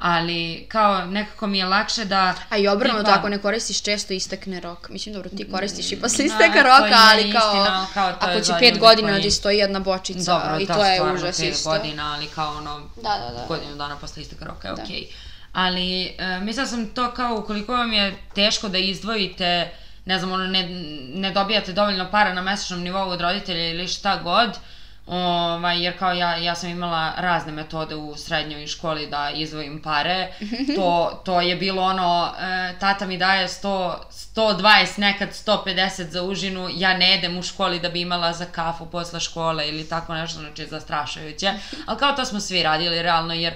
Ali kao nekako mi je lakše da... A i obrnuto, tipa- ako ne koristiš često istekne rok. Mislim, dobro, ti koristiš i posle Da, isteka to roka, ali istina, kao, ali kao to ako će pet godina koji- da stoji jedna bočica Dobro, i da, to je užas isto. godina, ali kao ono, Da, da, da. godinu dana posle isteka roka je Da. okej. Ali, e, mislila sam to kao ukoliko vam je teško da izdvojite, ne znam, ono, ne, ne dobijate dovoljno para na mesečnom nivou od roditelja ili šta god, Ovaj, jer kao ja, ja sam imala razne metode u srednjoj školi da izdvojim pare. To, to je bilo ono, e, tata mi daje 100, 120, nekad 150 za užinu, ja ne jedem u školi da bi imala za kafu posle škole ili tako nešto, znači zastrašajuće. Ali kao to smo svi radili realno, jer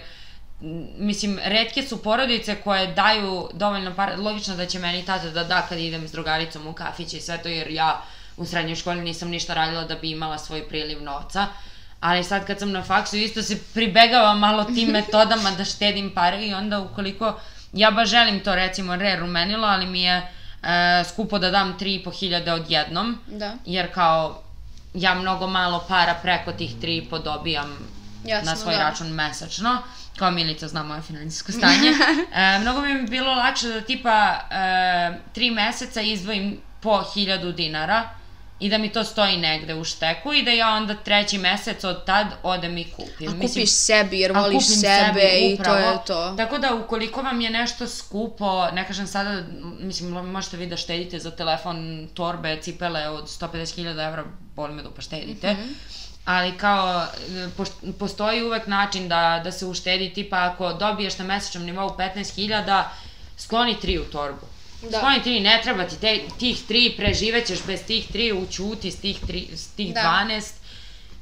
mislim, redke su porodice koje daju dovoljno para, logično da će meni tata da da kad idem s drugaricom u kafić i sve to, jer ja u srednjoj školi nisam ništa radila da bi imala svoj priliv novca. Ali sad kad sam na faksu isto se pribegava malo tim metodama da štedim pare i onda ukoliko ja baš želim to recimo re-rumenilo, ali mi je e, skupo da dam 3.500 odjednom. Da. Jer kao ja mnogo malo para preko tih 3,5 dobijam Jasno, na svoj da. račun mesečno. Kao Milica zna moje finansijsko stanje. e, mnogo mi je bilo lakše da tipa e, tri meseca izdvojim po 1000 dinara i da mi to stoji negde u šteku i da ja onda treći mesec od tad odem i kupim. A kupiš sebi jer voliš kupim sebe sebi, i to upravo. je to. Tako da ukoliko vam je nešto skupo, ne kažem sada, mislim, možete vi da štedite za telefon, torbe, cipele od 150.000 evra, boli me da pa štedite. Mhm. Ali kao, e, postoji uvek način da, da se uštedi, tipa ako dobiješ na mesečnom nivou 15.000, skloni tri u torbu. Da. Skloni tri, ne treba ti te, tih tri, preživećeš bez tih tri, učuti s tih, tri, s tih Da. 12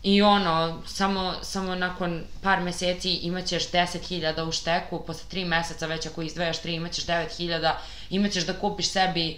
i ono, samo, samo nakon par meseci imaćeš 10.000 u šteku, posle 3 meseca već ako izdvajaš 3 imaćeš 9.000, imaćeš da kupiš sebi e,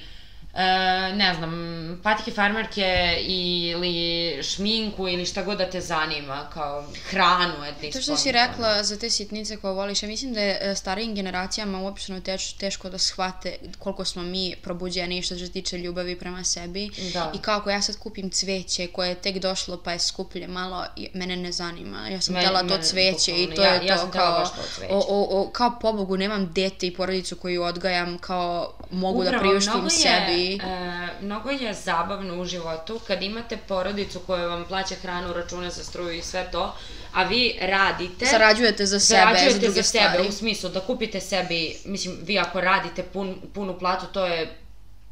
ne znam, patike farmerke ili šminku ili šta god da te zanima, kao hranu at this To što si rekla za te sitnice koje voliš, ja mislim da je e, starijim generacijama uopšteno teš, teško da shvate koliko smo mi probuđeni što se tiče ljubavi prema sebi. Da. I kako ja sad kupim cveće koje je tek došlo pa je skuplje malo, mene ne zanima. Ja sam Mene- htela to cveće i to ja- je to ja sam kao, baš to o, o, o, kao pobogu nemam dete i porodicu koju odgajam, kao mogu da Upravo, priuštim mnogo je, sebi. E, mnogo je zabavno u životu kad imate porodicu koja vam plaća hranu, račune za struju i sve to, a vi radite... Zarađujete za sebe, za druge za sebe, stvari. u smislu da kupite sebi, mislim, vi ako radite pun, punu platu, to je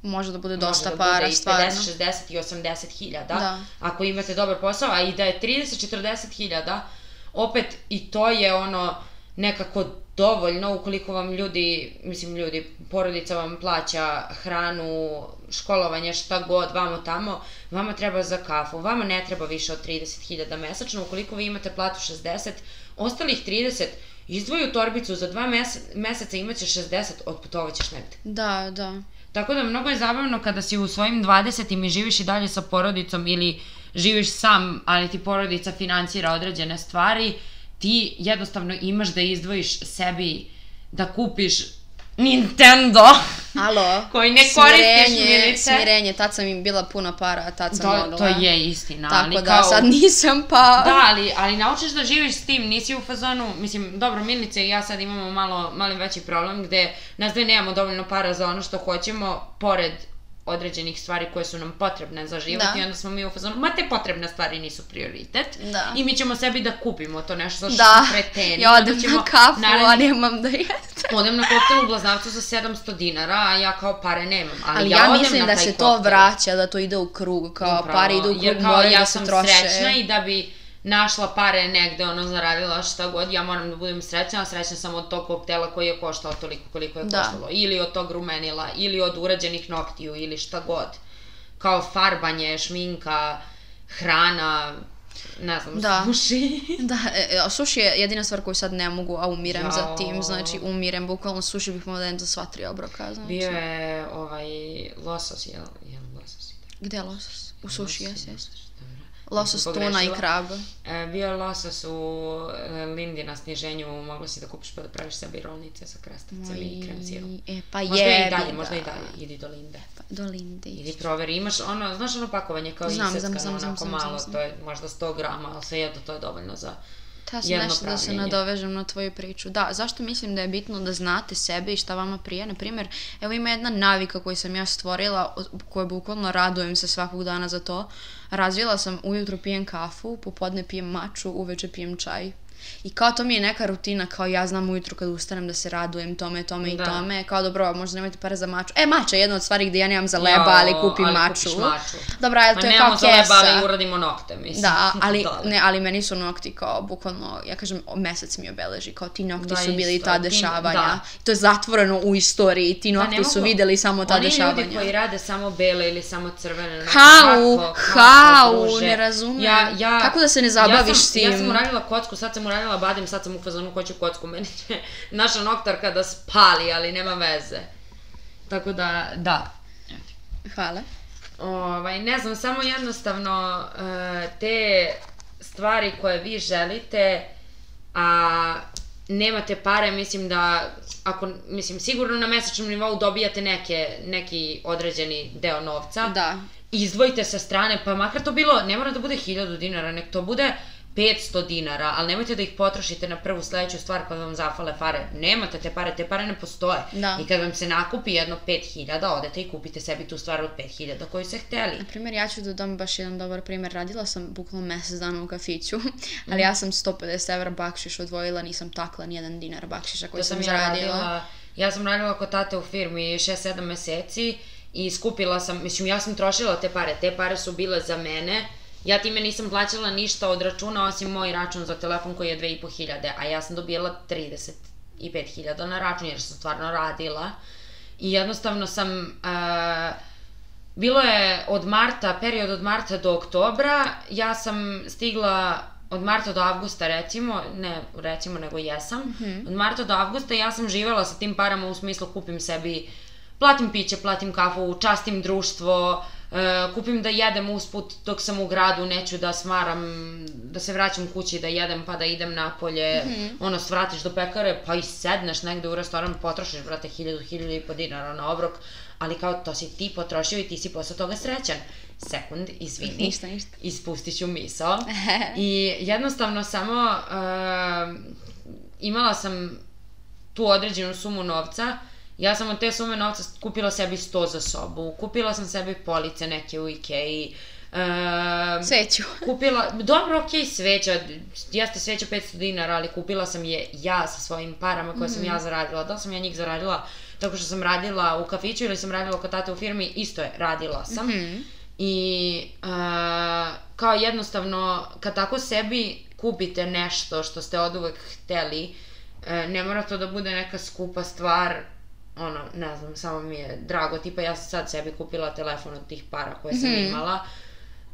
Može da bude dosta može da para, bude i stvarno. 50, 60 i 80 hiljada, Da. ako imate dobar posao, a i da je 30-40 hiljada, opet i to je ono nekako dovoljno ukoliko vam ljudi, mislim ljudi, porodica vam plaća hranu, školovanje, šta god, vamo tamo, vama treba za kafu, vama ne treba više od 30.000 mesečno, ukoliko vi imate platu 60, ostalih 30 izdvoju torbicu za dva mese, meseca imaće 60, otputovaćeš negde. Da, da. Tako da mnogo je zabavno kada si u svojim 20 i živiš i dalje sa porodicom ili živiš sam, ali ti porodica financira određene stvari, ti jednostavno imaš da izdvojiš sebi da kupiš Nintendo. Alo, Koji ne koristiš, smirenje, Milice. smirenje, tad sam im bila puna para, tad sam To, mogla. to je istina, Tako ali da, kao... sad nisam pa... Da, ali, ali naučiš da živiš s tim, nisi u fazonu, mislim, dobro, Milice i ja sad imamo malo, malo veći problem gde nas dve nemamo dovoljno para za ono što hoćemo, pored određenih stvari koje su nam potrebne za život Da. i onda smo mi u fazonu, ma te potrebne stvari nisu prioritet Da. i mi ćemo sebi da kupimo to nešto zato što Da, smo kreteni. ja odem onda ćemo na kafu, narednih- a nemam da jedem. Odem na koktel u Blazavcu za 700 dinara, a ja kao pare nemam. Ali, Ali ja, ja mislim da se to koktel. vraća, da to ide u krug, kao Upravo, pare idu u krug, jer kao ja da se sam troše. srećna i da bi našla pare negde, ono, zaradila šta god, ja moram da budem srećna, a srećna sam od tog koktela koji je koštao toliko koliko je Da. koštalo. Ili od tog rumenila, ili od urađenih noktiju, ili šta god. Kao farbanje, šminka, hrana, ne znam, Da. suši. Da, e, e, a suši je jedina stvar koju sad ne mogu, a umirem za Jao. tim, znači umirem, bukvalno suši bih mogla da jedem za sva tri obroka, znači. Bio je ovaj losos, jel, jel losos? Gde je losos? U suši, jes, jes. Losos, tuna i krab. E, bio je losos u e, Lindi na sniženju, mogla si da kupiš pa da praviš sebi rolnice sa krastavcem i krem sirom. E, pa Možda i dalje, ga. možda i dalje, idi do Linde. Pa, do Linde. Idi proveri, imaš ono, znaš ono pakovanje kao Znam, znam, iseckano, znam, znam, onako znam, malo, znam. to je možda 100 grama, ali svejedno to je dovoljno za... Ta sam nešto da se nadovežem na tvoju priču. Da, zašto mislim da je bitno da znate sebe i šta vama prije? Na primjer, evo ima jedna navika koju sam ja stvorila, koju bukvalno radujem se svakog dana za to. Razvila sam, ujutro pijem kafu, popodne pijem maču, uveče pijem čaj. I kao to mi je neka rutina, kao ja znam ujutru kad ustanem da se radujem tome, tome i Da. tome. Kao dobro, možda nemate pare za maču. E, mača je jedna od stvari gdje ja nemam za leba, ali kupim ali maču. maču. Dobro, ali to je kao nemamo za leba, kesa. ali uradimo nokte, mislim. Da, ali, ne, ali meni su nokti kao, bukvalno, ja kažem, mesec mi obeleži, kao ti nokti Da, su bili isto, ta ti- dešavanja. da. To je zatvoreno u istoriji, ti Pa nokti ne su videli samo ta Oni dešavanja. ljudi koji rade samo bele ili samo crvene Hau, hau, ne razumem. Ja, ja, Kako da se ne zabaviš ja sam, s tim? Ja sam uradila kocku, sad sam uradila badem, sad sam u fazonu hoću kocku, meni će naša noktarka da spali, ali nema veze. Tako da, da. Hvala. Ovaj, ne znam, samo jednostavno uh, te stvari koje vi želite, a nemate pare, mislim da ako, mislim, sigurno na mesečnom nivou dobijate neke, neki određeni deo novca. Da. Izdvojite sa strane, pa makar to bilo, ne mora da bude 1000 dinara, nek to bude 500 dinara, ali nemojte da ih potrošite na prvu sledeću stvar kad vam zafale pare. Nemate te pare, te pare ne postoje. Da. I kad vam se nakupi jedno 5000, odete i kupite sebi tu stvar od 5000 koju ste hteli. Na primjer, ja ću da dam baš jedan dobar primjer. Radila sam bukvalno mesec dana u kafiću, ali ja sam 150 evra bakšiš odvojila, nisam takla ni jedan dinar bakšiša koji To sam, sam ja zaradila. radila, ja sam radila kod tate u firmi 6-7 meseci i skupila sam, mislim ja sam trošila te pare, te pare su bile za mene, ja time nisam plaćala ništa od računa osim moj račun za telefon koji je 2500, a ja sam dobijala 35.000 na račun jer sam stvarno radila i jednostavno sam, uh, bilo je od marta, period od marta do oktobra, ja sam stigla od marta do avgusta recimo, ne recimo nego jesam, mm -hmm. od marta do avgusta ja sam živela sa tim parama u smislu kupim sebi, platim piće, platim kafu, častim društvo, e, kupim da jedem usput dok sam u gradu, neću da smaram, da se vraćam kući da jedem pa da idem napolje, mm -hmm. ono svratiš do pekare pa i sedneš negde u restoran, potrošiš brate hiljadu, hiljadu i po dinara na obrok, ali kao to si ti potrošio i ti si posle toga srećan. Sekund, izvini. Ništa, ništa. Ispustit ću misao. I jednostavno samo uh, imala sam tu određenu sumu novca, ja sam od te sume novca kupila sebi sto za sobu, kupila sam sebi police neke u Ikeji, Uh, Sveću. kupila, dobro, okej, okay, sveća, jeste sveća 500 dinara, ali kupila sam je ja sa svojim parama koje mm -hmm. sam ja zaradila. Da li sam ja njih zaradila tako što sam radila u kafiću ili sam radila kod tate u firmi, isto je, radila sam. Mm -hmm. I uh, kao jednostavno, kad tako sebi kupite nešto što ste od uvek hteli, uh, ne mora to da bude neka skupa stvar, ono, ne znam, samo mi je drago, tipa ja sam sad sebi kupila telefon od tih para koje sam mm -hmm. imala,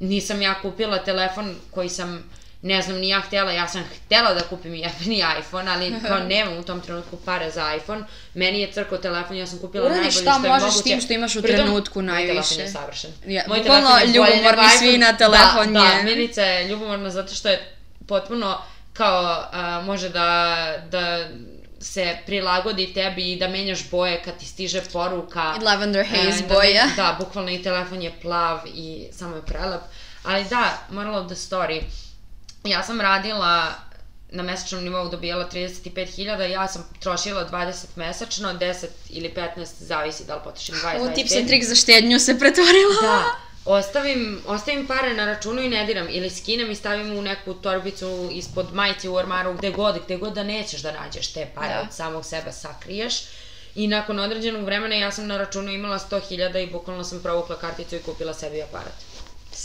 nisam ja kupila telefon koji sam ne znam, ni ja htela, ja sam htela da kupim jefini iPhone, ali kao nemam u tom trenutku pare za iPhone, meni je crko telefon, ja sam kupila Uradi najbolje što šta je moguće. možeš s tim što imaš u Pritom, trenutku najviše. Moj telefon je savršen. Ja, moj telefon je ljubomorni svi na telefon da, je. Da, Milica je ljubomorna zato što je potpuno kao uh, može da, da se prilagodi tebi i da menjaš boje kad ti stiže poruka. I lavender haze e, boja. Da, da, bukvalno i telefon je plav i samo je prelep. Ali da, moral of the story. Ja sam radila na mesečnom nivou dobijala 35.000, ja sam trošila 20 mesečno, 10 ili 15, zavisi da li potrošim 20, Ovo 25. tips and trik za štednju se pretvorila. Da, ostavim, ostavim pare na računu i ne diram, ili skinem i stavim u neku torbicu ispod majice u ormaru, gde god, gde god da nećeš da nađeš te pare, Da. od samog sebe sakriješ. I nakon određenog vremena ja sam na računu imala 100.000 i bukvalno sam provukla karticu i kupila sebi aparat.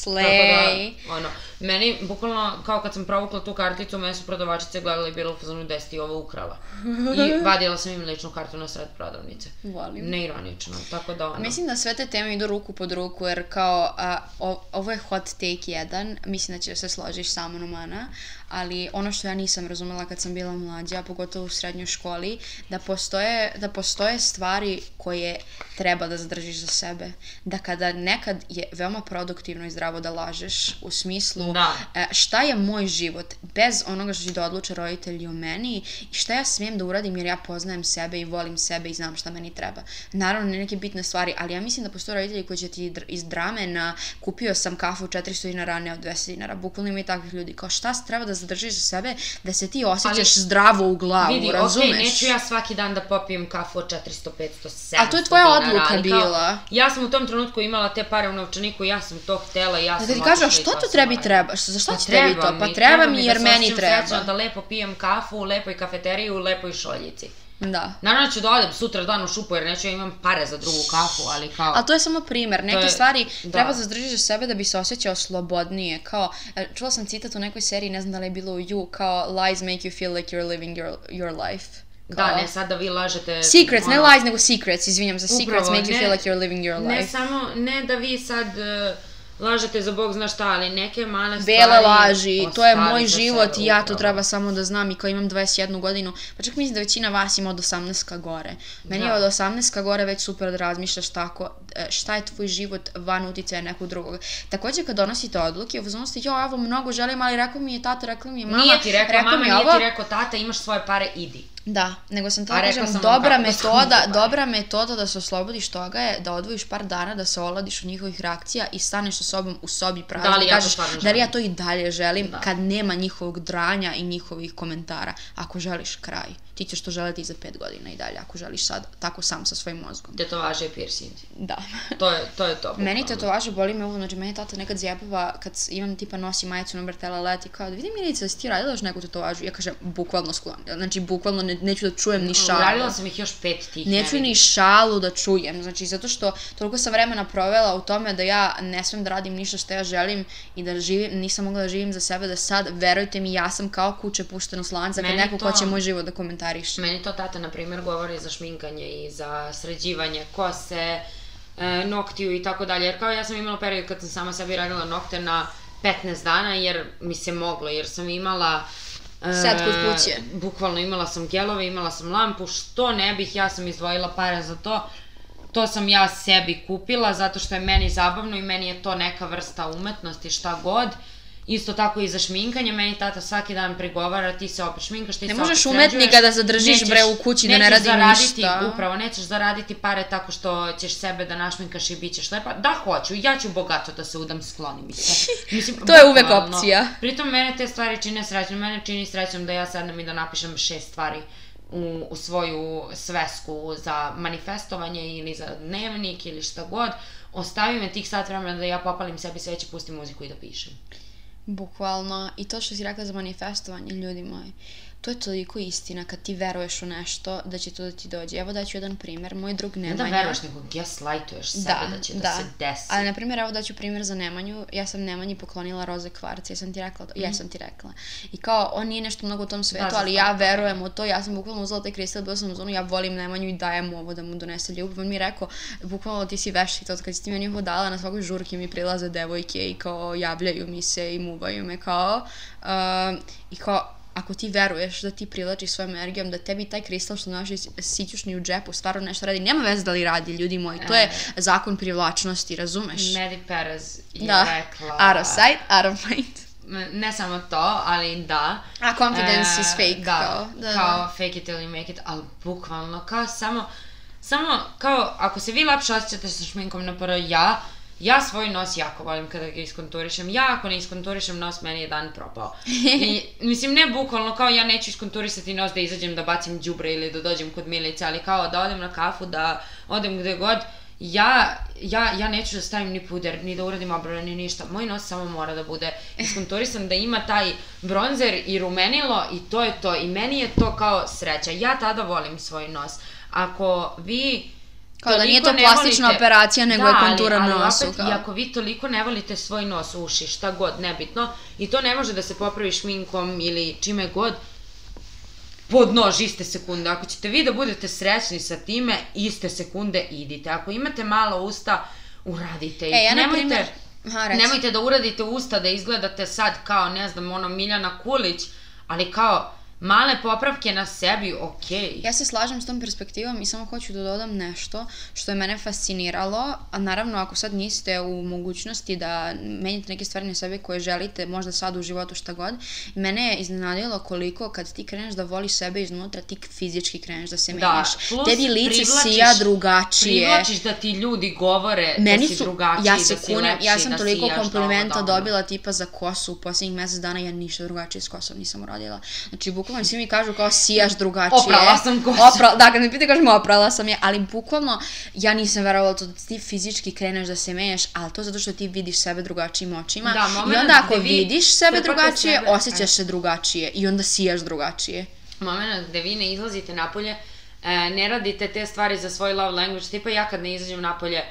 Tako Slay. da, ono, meni, bukvalno, kao kad sam provukla tu karticu, mene su prodavačice gledale i bilo u fazonu da si ti ovo ukrala. I vadila sam im ličnu kartu na sred prodavnice. Volim. Neironično, tako da ono. Mislim da sve te teme idu ruku pod ruku, jer kao, a, o, ovo je hot take jedan, mislim da će se složiš sa mnom, Ana, ali ono što ja nisam razumela kad sam bila mlađa, pogotovo u srednjoj školi, da postoje, da postoje stvari koje treba da zadržiš za sebe. Da kada nekad je veoma produktivno i zdravo da lažeš, u smislu Da. e, šta je moj život bez onoga što će da odluče roditelji o meni i šta ja smijem da uradim jer ja poznajem sebe i volim sebe i znam šta meni treba. Naravno, ne neke bitne stvari, ali ja mislim da postoje roditelji koji će ti iz drame na kupio sam kafu 400 dinara, ne od 200 dinara. Bukvalno ima i takvih ljudi. Kao šta treba da zadržiš za sebe da se ti osjećaš Ali, zdravo u glavu, Vidi, razumeš? okej, neću ja svaki dan da popijem kafu od 400, 500, 700 A to je tvoja dinara, odluka ali kao, bila. Ja sam u tom trenutku imala te pare u novčaniku, ja sam to htela, ja Da sam ti kažu, a što to tebi radila. treba? Što- Za šta Pa će tebi to? Pa treba mi jer da meni treba. srećno, da lepo pijem kafu u lepoj kafeteriji, u lepoj šoljici. Da. Naravno ću da odem sutra dan u šupu jer neću ja imam pare za drugu kafu, ali kao... Ali to je samo primer. Neke je- stvari da. treba da zadržiš za sebe da bi se osjećao slobodnije. Kao, e, čula sam citat u nekoj seriji, ne znam da li je bilo u You, kao lies make you feel like you're living your, your life. Kao, Da, ne sad da vi lažete... Secrets, ne ono, lies, nego secrets, izvinjam se. Secrets Upravo, make you ne- feel like you're living your Ne life. samo, ne da vi sad uh, lažete za bog zna šta, ali neke male stvari... Bele laži, to je moj život i ja to treba samo da znam i kao imam 21 godinu, pa čak mislim da većina vas ima od 18 ka gore. Meni Da. je od 18 ka gore već super da razmišljaš tako e, šta je tvoj život van uticaja nekog drugog. Takođe kad donosite odluke, u ste, jo, ovo mnogo želim, ali rekao mi je tata, rekla mi je mama, Nije ti rekla, mama, mi nije je ovo. ti rekao, tata, imaš svoje pare, idi. Da, nego sam to kažem, sam dobra sam metoda, dobra metoda da se oslobodiš toga je da odvojiš par dana, da se oladiš od njihovih reakcija i staneš sa sobom u sobi prazni. Da li ja to kažeš, stvarno da li ja to i dalje želim Da. kad nema njihovog dranja i njihovih komentara. Ako želiš kraj, ti ćeš to želeti i za pet godina i dalje, ako želiš sad tako sam sa svojim mozgom. Tetovaže i piercing. Da. To je to. Je to Meni bukvalno. tetovaže boli me uvo, znači meni tata nekad zjebava kad imam tipa nosi majicu na Bertela leti kao da vidi Milica, jesi ti radila još neku tetovažu? Ja kažem bukvalno sklon, znači bukvalno ne, neću da čujem ni šalu. Uradila sam ih još pet tih. Neću ne ni šalu da čujem, znači zato što toliko sam vremena provela u tome da ja ne smem da radim ništa što ja želim i da živim, nisam mogla da živim za sebe, da sad, verujte mi, ja sam kao kuće pušteno s lanca kad Meni neko ko to- će moj život da komentariše. Meni to tata, na primjer, govori za šminkanje i za sređivanje kose, e, noktiju i tako dalje. Jer kao ja sam imala period kad sam sama sebi radila nokte na 15 dana, jer mi se moglo, jer sam imala... e, Set kod kuće. Bukvalno imala sam gelove, imala sam lampu, što ne bih, ja sam izdvojila pare za to. To sam ja sebi kupila zato što je meni zabavno i meni je to neka vrsta umetnosti, šta god. Isto tako i za šminkanje, meni tata svaki dan prigovara, ti se opet šminkaš, ti Ne se možeš opet umetnika sređuješ, da zadržiš, nećeš- bre, u kući da ne radi zaraditi, ništa. Upravo, nećeš zaraditi pare tako što ćeš sebe da našminkaš i bit ćeš lepa. Da, hoću, ja ću bogato da se udam, skloni mi se. Mislim, To je uvek opcija. Pritom mene te stvari čine srećom, mene čini srećom da ja sednem i da napišem šest stvari u, u svoju svesku za manifestovanje ili za dnevnik ili šta god. Ostavi me tih sat vremena da ja popalim sebi sveće, pustim muziku i da pišem. Bukvalno. I to što si rekla za manifestovanje, ljudi moji. To je toliko istina kad ti veruješ u nešto da će to da ti dođe. Evo daću jedan primer. Moj drug Ne Nemanja. da veruješ, nego gaslightuješ sebe da, će da, se desi. Ali, na primjer, evo daću primjer za Nemanju. Ja sam Nemanji poklonila roze kvarce. Ja sam ti rekla, Mhm. ja sam ti rekla. I kao, on nije nešto mnogo u tom svetu, za ali ja verujem u to. Ja sam bukvalno uzela taj kristal, bila sam u zonu, ja volim Nemanju i dajem mu ovo da mu donese ljubav. On mi je rekao, bukvalno ti si veštica, od kad si ti meni ovo dala, na svakoj žurki mi prilaze devojke i kao javljaju mi se i muvaju me kao. Um, I kao, ako ti veruješ da ti privlačiš svojom energijom, da tebi taj kristal što nosiš sićušni u džepu stvarno nešto radi, nema veze da li radi, ljudi moji, to je zakon privlačnosti, razumeš? Medi Perez je da, rekla... out of sight, out of mind. Ne samo to, ali da. A confidence E, is fake, da, kao, da, kao da. fake it you make it, ali bukvalno, kao samo, samo, kao, ako se vi lepše osjećate sa šminkom na prvo ja, ja svoj nos jako volim kada ga iskonturišem. Ja ako ne iskonturišem nos, meni je dan propao. I, mislim, ne bukvalno, kao ja neću iskonturisati nos da izađem da bacim đubre ili da dođem kod Milice, ali kao da odem na kafu, da odem gde god, ja, ja, ja neću da stavim ni puder, ni da uradim obrane, ni ništa. Moj nos samo mora da bude iskonturisan, da ima taj bronzer i rumenilo i to je to. I meni je to kao sreća. Ja tada volim svoj nos. Ako vi Kao da nije to plastična volite- operacija, nego da, je kontura ali, ali nosu, Opet, kao. I ako vi toliko ne volite svoj nos, uši, šta god, nebitno, i to ne može da se popravi šminkom ili čime god, pod nož iste sekunde. Ako ćete vi da budete srećni sa time, iste sekunde idite. Ako imate malo usta, uradite ih. E, ja nemojte, primer- reci. nemojte da uradite usta da izgledate sad kao, ne znam, ono Miljana Kulić, ali kao male popravke na sebi, okej. Ja se slažem s tom perspektivom i samo hoću da dodam nešto što je mene fasciniralo, a naravno ako sad niste u mogućnosti da menjate neke stvari na sebi koje želite, možda sad u životu šta god, mene je iznenadilo koliko kad ti kreneš da voliš sebe iznutra, ti fizički kreneš da se Da, menjaš. plus Tebi lice sija drugačije. Privlačiš da ti ljudi govore Meni da si su, drugačiji, ja da se si kunem, lepši, ja sam da toliko sijaš, komplimenta da da dobila tipa za kosu u posljednjih mesec dana, ja ništa drugačije s kosom nisam uradila. Znači, bukvalno svi mi kažu kao sijaš drugačije. Oprala sam kosu. Opra, da, kad me pita kažem oprala sam je, ali bukvalno ja nisam verovala to da ti fizički kreneš da se menjaš, ali to zato što ti vidiš sebe drugačijim očima. Da, I moment onda ako vi vidiš sebe drugačije, sebe, osjećaš se drugačije i onda sijaš drugačije. moment gde vi ne izlazite napolje, e, ne radite te stvari za svoj love language, tipa ja kad ne izađem napolje,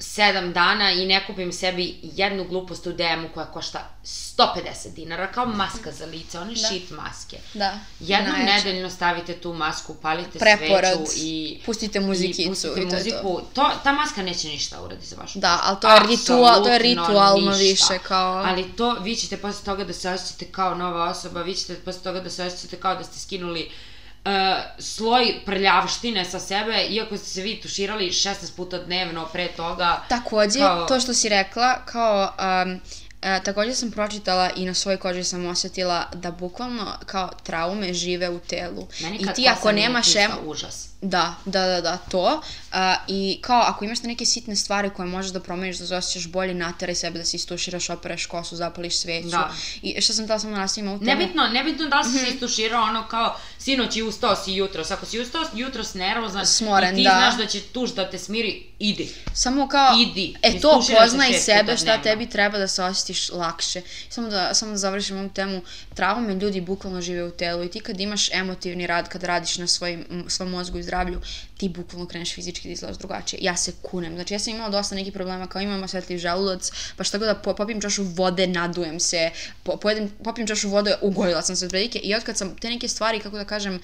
sedam dana i ne kupim sebi jednu glupost u DM-u koja košta 150 dinara, kao maska za lice, one da. shit maske. Da. Jednom Najjače. nedeljno stavite tu masku, palite Preporod, sveću i... Pustite muzikicu i, pustite i to muziku. je to. to. Ta maska neće ništa uradi za vašu Da, ali to je, ritual, to je ritualno ništa. više kao... Ali to, vi ćete posle toga da se osjećate kao nova osoba, vi ćete posle toga da se osjećate kao da ste skinuli uh, uh, sloj prljavštine sa sebe, iako ste se vi tuširali 16 puta dnevno pre toga. Takođe, kao... to što si rekla, kao... Um, E, takođe sam pročitala i na svojoj koži sam osetila da bukvalno kao traume žive u telu. Meni I ti ako nemaš em... užas. Da, da, da, da, to. Uh, I kao ako imaš neke sitne stvari koje možeš da promeniš, da se osjećaš bolje, nateraj sebe da se istuširaš, operaš kosu, zapališ sveću. Da. I što sam tela samo nastavima u temu. Nebitno, nebitno da li si mm -hmm. se istuširao ono kao sinoć i ustao si jutros. Ako si ustao jutros nervozan Smoren, i ti da. znaš da će tuž da te smiri, idi. Samo kao, idi. E to poznaj sebe šta dnevno. tebi treba da se osjetiš lakše. Samo da, samo da završim ovu temu. Traume ljudi bukvalno žive u telu i ti kad imaš emotivni rad, kad radiš na svojim, svom mozgu i zdravlju, ti bukvalno kreneš fizički da izgledaš drugačije. Ja se kunem. Znači, ja sam imala dosta nekih problema, kao imam osvetljiv želudac, pa šta god da popim čašu vode, nadujem se, po, pojedem, popim čašu vode, ugojila sam se od predike i otkad sam te neke stvari, kako da kažem,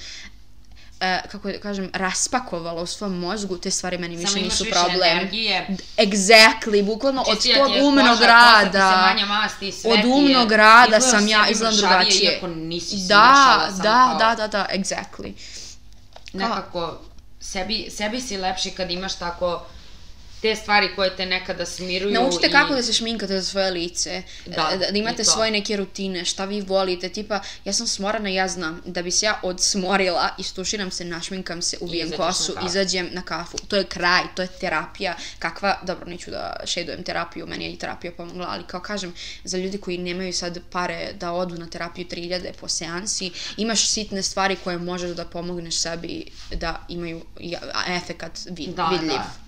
Uh, kako da kažem, raspakovala u svom mozgu, te stvari meni više nisu problem. Samo energije. Exactly, bukvalno od tog umnog rada. Masti, od umnog rada sam ja izgledam drugačije. Da, da, da, da, da, exactly nekako sebi, sebi si lepši kad imaš tako te stvari koje te nekada smiruju. Naučite i... kako da se šminkate za svoje lice, da, da, da imate svoje neke rutine, šta vi volite, tipa, ja sam smorana, ja znam, da bi se ja odsmorila, istuširam se, našminkam se, uvijem kosu, na izađem na kafu. To je kraj, to je terapija, kakva, dobro, neću da šedujem terapiju, meni je i terapija pomogla, ali kao kažem, za ljudi koji nemaju sad pare da odu na terapiju 3000 po seansi, imaš sitne stvari koje možeš da pomogneš sebi da imaju efekat vid, da, vidljiv. Da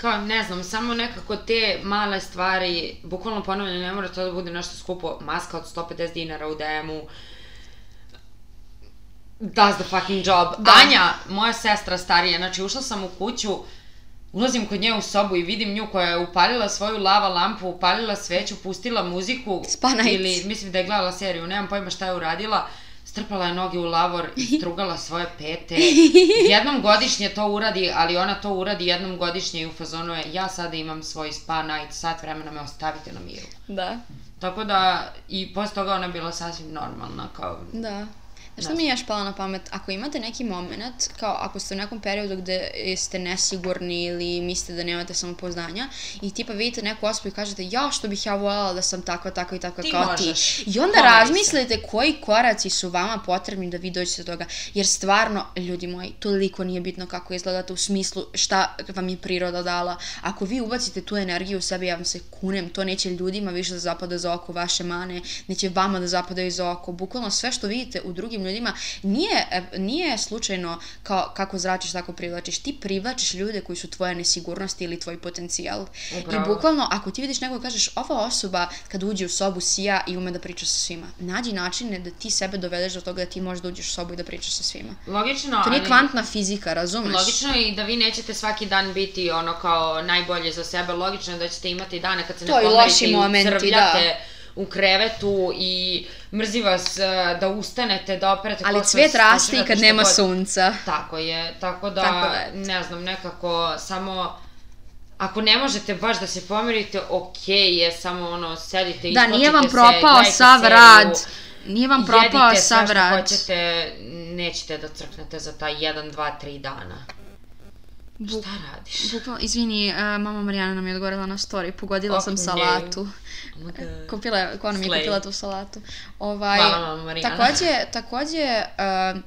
kao, ne znam, samo nekako te male stvari, bukvalno ponavljam, ne mora to da bude nešto skupo, maska od 150 dinara u DM-u, does the fucking job. Da. Anja, moja sestra starija, znači ušla sam u kuću, ulazim kod nje u sobu i vidim nju koja je upalila svoju lava lampu, upalila sveću, pustila muziku. Spa nights. Ili, mislim da je gledala seriju, nemam pojma šta je uradila. Strpala je noge u lavor i strugala svoje pete. Jednom godišnje to uradi, ali ona to uradi jednom godišnje i u fazonu je ja sada imam svoj spa night, sat vremena me ostavite na miru. Da. Tako da, i posle toga ona je bila sasvim normalna, kao... Da. Znaš šta mi je još pala na pamet? Ako imate neki moment, kao ako ste u nekom periodu gde ste nesigurni ili mislite da nemate samopouzdanja i tipa vidite neku osobu i kažete ja što bih ja voljela da sam takva, takva i takva ti kao možeš. ti. I onda Pomeri razmislite se. koji koraci su vama potrebni da vi dođete do toga. Jer stvarno, ljudi moji, toliko nije bitno kako izgledate u smislu šta vam je priroda dala. Ako vi ubacite tu energiju u sebi, ja vam se kunem, to neće ljudima više da zapada za oko vaše mane, neće vama da zapadaju za oko. Bukvalno sve što vidite u drugim ljudima nije, e, nije slučajno kao kako zračiš, tako privlačiš. Ti privlačiš ljude koji su tvoja nesigurnost ili tvoj potencijal. Upravo. I bukvalno, ako ti vidiš nekog kažeš, ova osoba kad uđe u sobu sija i ume da priča sa svima, nađi načine da ti sebe dovedeš do toga da ti možeš da uđeš u sobu i da pričaš sa svima. Logično, To nije ali... kvantna fizika, razumeš? Logično i da vi nećete svaki dan biti ono kao najbolje za sebe. Logično je da ćete imati dane kad se to ne pomerite i, i ucrvljate. Da u krevetu i mrzi vas uh, da ustanete, da operete Ali cvet raste i kad nema god. sunca. Tako je, tako da, tako da ne znam, nekako samo ako ne možete baš da se pomerite, okej okay je, samo ono, sedite i Da, nije vam propao se, sav seriju, rad. Nije vam propao sav rad. Jedite sve što hoćete, nećete da crknete za taj 1, 2, 3 dana. Buk, Šta radiš? Bukvalno, izvini, uh, mama Marijana nam je odgovorila na story, pogodila oh, sam salatu. Oh kupila, ko nam je kupila tu salatu. Ovaj, Hvala mama Marijana. Takođe, takođe, uh,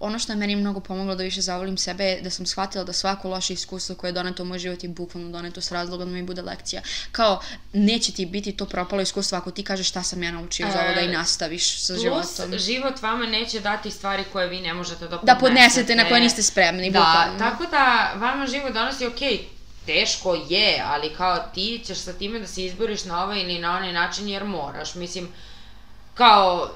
ono što je meni mnogo pomoglo da više zavolim sebe je da sam shvatila da svako loše iskustvo koje je doneto u moj život je bukvalno doneto s razlogom da mi bude lekcija. Kao, neće ti biti to propalo iskustvo ako ti kažeš šta sam ja naučio iz ovoga i e, nastaviš sa životom. Plus, život vama neće dati stvari koje vi ne možete da podnesete. Da podnesete, na koje niste spremni, da, bukvalno. tako da vama život donosi, okay, teško je, ali kao ti ćeš sa time da se izboriš na ovaj ili na onaj način jer moraš. Mislim, kao,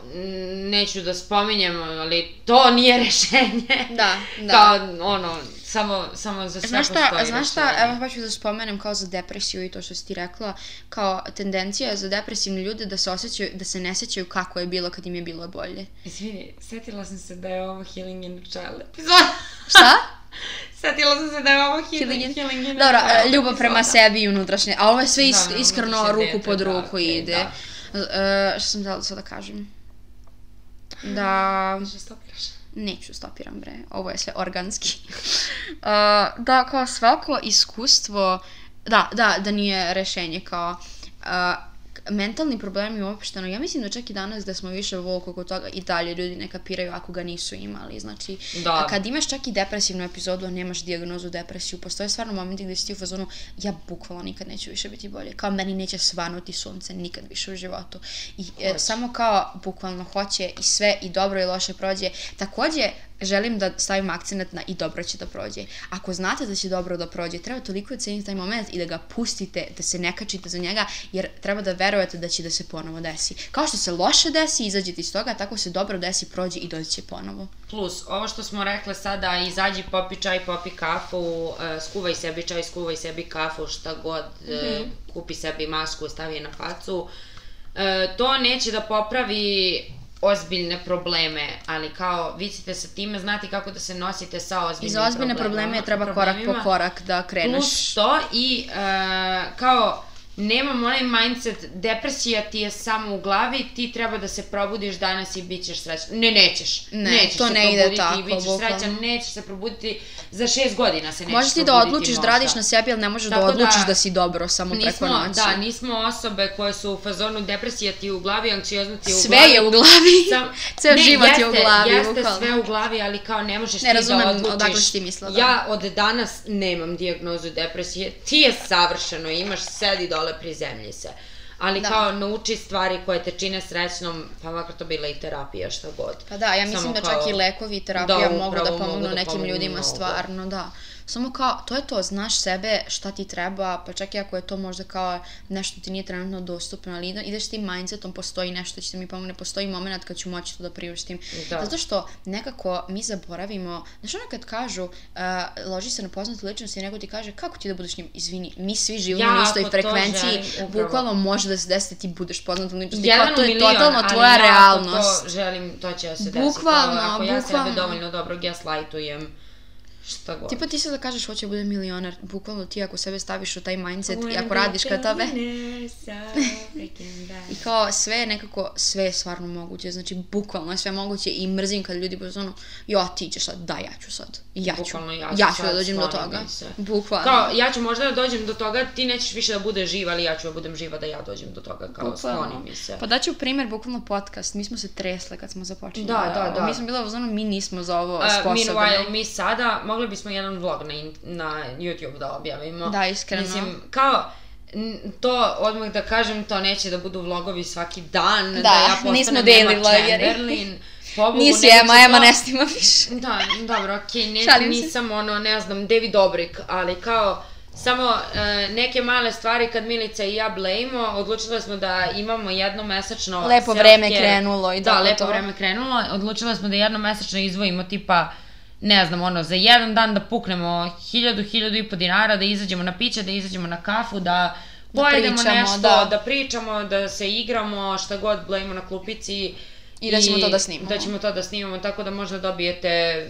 neću da spominjem, ali to nije rešenje. Da, da. Kao, ono, samo, samo za sve Znaš šta, postoji znaš šta, rešenje. evo hoću da spomenem kao za depresiju i to što si ti rekla, kao tendencija je za depresivne ljude da se osjećaju, da se ne sjećaju kako je bilo kad im je bilo bolje. Izvini, setila sam se da je ovo Healing in a Child epizoda. Šta? setila sam se da je ovo Healing, Healing in- Dobro, ljubav prema sebi i unutrašnje, a ovo je sve is, Da, da, iskreno ruku dete, pod da, ruku okej, ide. E, šta sam htjela sad da kažem? Da... Što stopiraš? Neću stopiram bre, ovo je sve organski. uh, da, kao svako iskustvo, da, da, da nije rešenje kao uh, mentalni problemi uopšteno, ja mislim da čak i danas da smo više volko oko toga i dalje ljudi ne kapiraju ako ga nisu imali, znači Da. kad imaš čak i depresivnu epizodu, a nemaš dijagnozu depresiju, postoje stvarno momenti gde si ti u fazonu, ja bukvalno nikad neću više biti bolje, kao meni neće svanuti sunce nikad više u životu. I e, samo kao bukvalno hoće i sve i dobro i loše prođe, takođe želim da stavim akcenat na i dobro će da prođe. Ako znate da će dobro da prođe, treba toliko oceniti taj moment i da ga pustite, da se ne kačite za njega, jer treba da verujete da će da se ponovo desi. Kao što se loše desi, izađete iz toga, tako se dobro desi, prođe i doći će ponovo. Plus, ovo što smo rekle sada, izađi, popi čaj, popi kafu, e, skuvaj sebi čaj, skuvaj sebi kafu, šta god, e, Mhm. kupi sebi masku, stavi je na facu. E, to neće da popravi ozbiljne probleme, ali kao vi ćete sa time znati kako da se nosite sa ozbiljnim I za ozbiljne problemama- probleme treba korak po problemima. korak da kreneš. Plus to i e, kao nemam onaj mindset, depresija ti je samo u glavi, ti treba da se probudiš danas i bit ćeš srećan. Ne, nećeš. Ne, nećeš to se ne ide tako, i bit ćeš srećan, nećeš se probuditi za šest godina se nećeš Možeš ti da odlučiš da možda. radiš na sebi, ali ne možeš da Tako da, odlučiš da si dobro samo preko Nismo, noći. da, nismo osobe koje su u fazonu depresija ti u glavi, anksiozno ti je u Sve glavi. je u glavi. Sam, Ceo ne, život jeste, je u glavi, Jeste bukvalno. sve u glavi, ali kao ne možeš Ne ti razumem da odlučiš. odakle si ti mislila, da. Ja od danas nemam dijagnozu depresije. Ti je savršeno, imaš, sedi dole, prizemlji se. Ali Da. kao nauči stvari koje te čine srećnom, pa makar to bila i terapija, šta god. Pa da, ja mislim Samo da kao- čak i lekovi i terapija Da, mogu da pomognu da nekim ljudima mnogo. stvarno, da. Samo kao, to je to, znaš sebe šta ti treba, pa čak i ako je to možda kao nešto ti nije trenutno dostupno, ali ide- ideš tim mindsetom, postoji nešto što će mi pomogne, postoji moment kad ću moći to da priuštim. Da. Zato što nekako mi zaboravimo, znaš ono kad kažu, uh, loži se na poznate ličnosti i neko ti kaže, kako ti da budeš njim, izvini, mi svi živimo Ja na istoj frekvenciji, želim, bukvalno može da se desi da ti budeš poznatom ličnosti, Jedan kao u to je milion, totalno tvoja ja realnost. to želim, to će da se desi. Bukvalno, Kao, ako ja bukvalno. sebe dovoljno dobro gaslightujem, šta god. Tipa ti sad da kažeš hoće da bude milioner, bukvalno ti ako sebe staviš u taj mindset i ako radiš ka tome i kao sve je nekako, sve je stvarno moguće, znači bukvalno je sve moguće i mrzim kad ljudi budu ono, jo ti ćeš sad, da ja ću sad, ja ću, Bukvalno ja ja ću ću da dođem do toga, mi se. bukvalno. Kao, ja ću možda da dođem do toga, ti nećeš više da budeš živa, ali ja ću da budem živa da ja dođem do toga, kao Bukvalno. skloni mi se. Pa daću primjer, bukvalno podcast, mi smo se tresle kad smo započeli. Da, da, da. Mi smo bila u zonu, mi nismo za ovo Uh, sposobni. meanwhile, mi sada, mogli bismo jedan vlog na, in- na YouTube da objavimo. Da, iskreno. Mislim, kao, to odmah da kažem, to neće da budu vlogovi svaki dan, da, Da, ja postanem nismo Emma vlogeri. Chamberlain. Pobogu, Nisi Ema, Ema to- ne snima više. Da, dobro, okej, ne, Šalim se. nisam ono, ne znam, David Dobrik, ali kao, samo e, neke male stvari kad Milica i ja blejimo, odlučile smo da imamo jedno mesečno Lepo vreme krenulo i da, tako lepo to. vreme krenulo, odlučile smo da jedno mesečno izdvojimo tipa ne znam, ono, za jedan dan da puknemo hiljadu, hiljadu i po dinara, da izađemo na piće, da izađemo na kafu, da Da pojedemo pričamo, nešto, da. da pričamo, da se igramo, šta god blejimo na klupici. I da ćemo to da snimamo. Da ćemo to da snimamo, tako da možda dobijete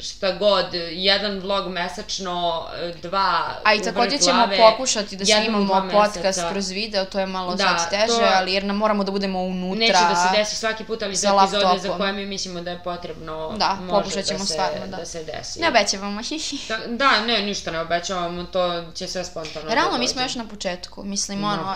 šta god, jedan vlog mesečno, dva A i takođe ćemo glave, pokušati da snimamo podcast kroz video, to je malo Da, sad teže, to- ali jer nam moramo da budemo unutra. Neće da se desi svaki put, ali za za epizode za laptopom. koje mi mislimo da je potrebno, Da, može pokušat ćemo da se, stvarno, da. da se desi. Ne obećavamo, hihi. Da, da, ne, ništa ne obećavamo, to će sve spontano Realno, da mi smo još na početku, mislim, ono.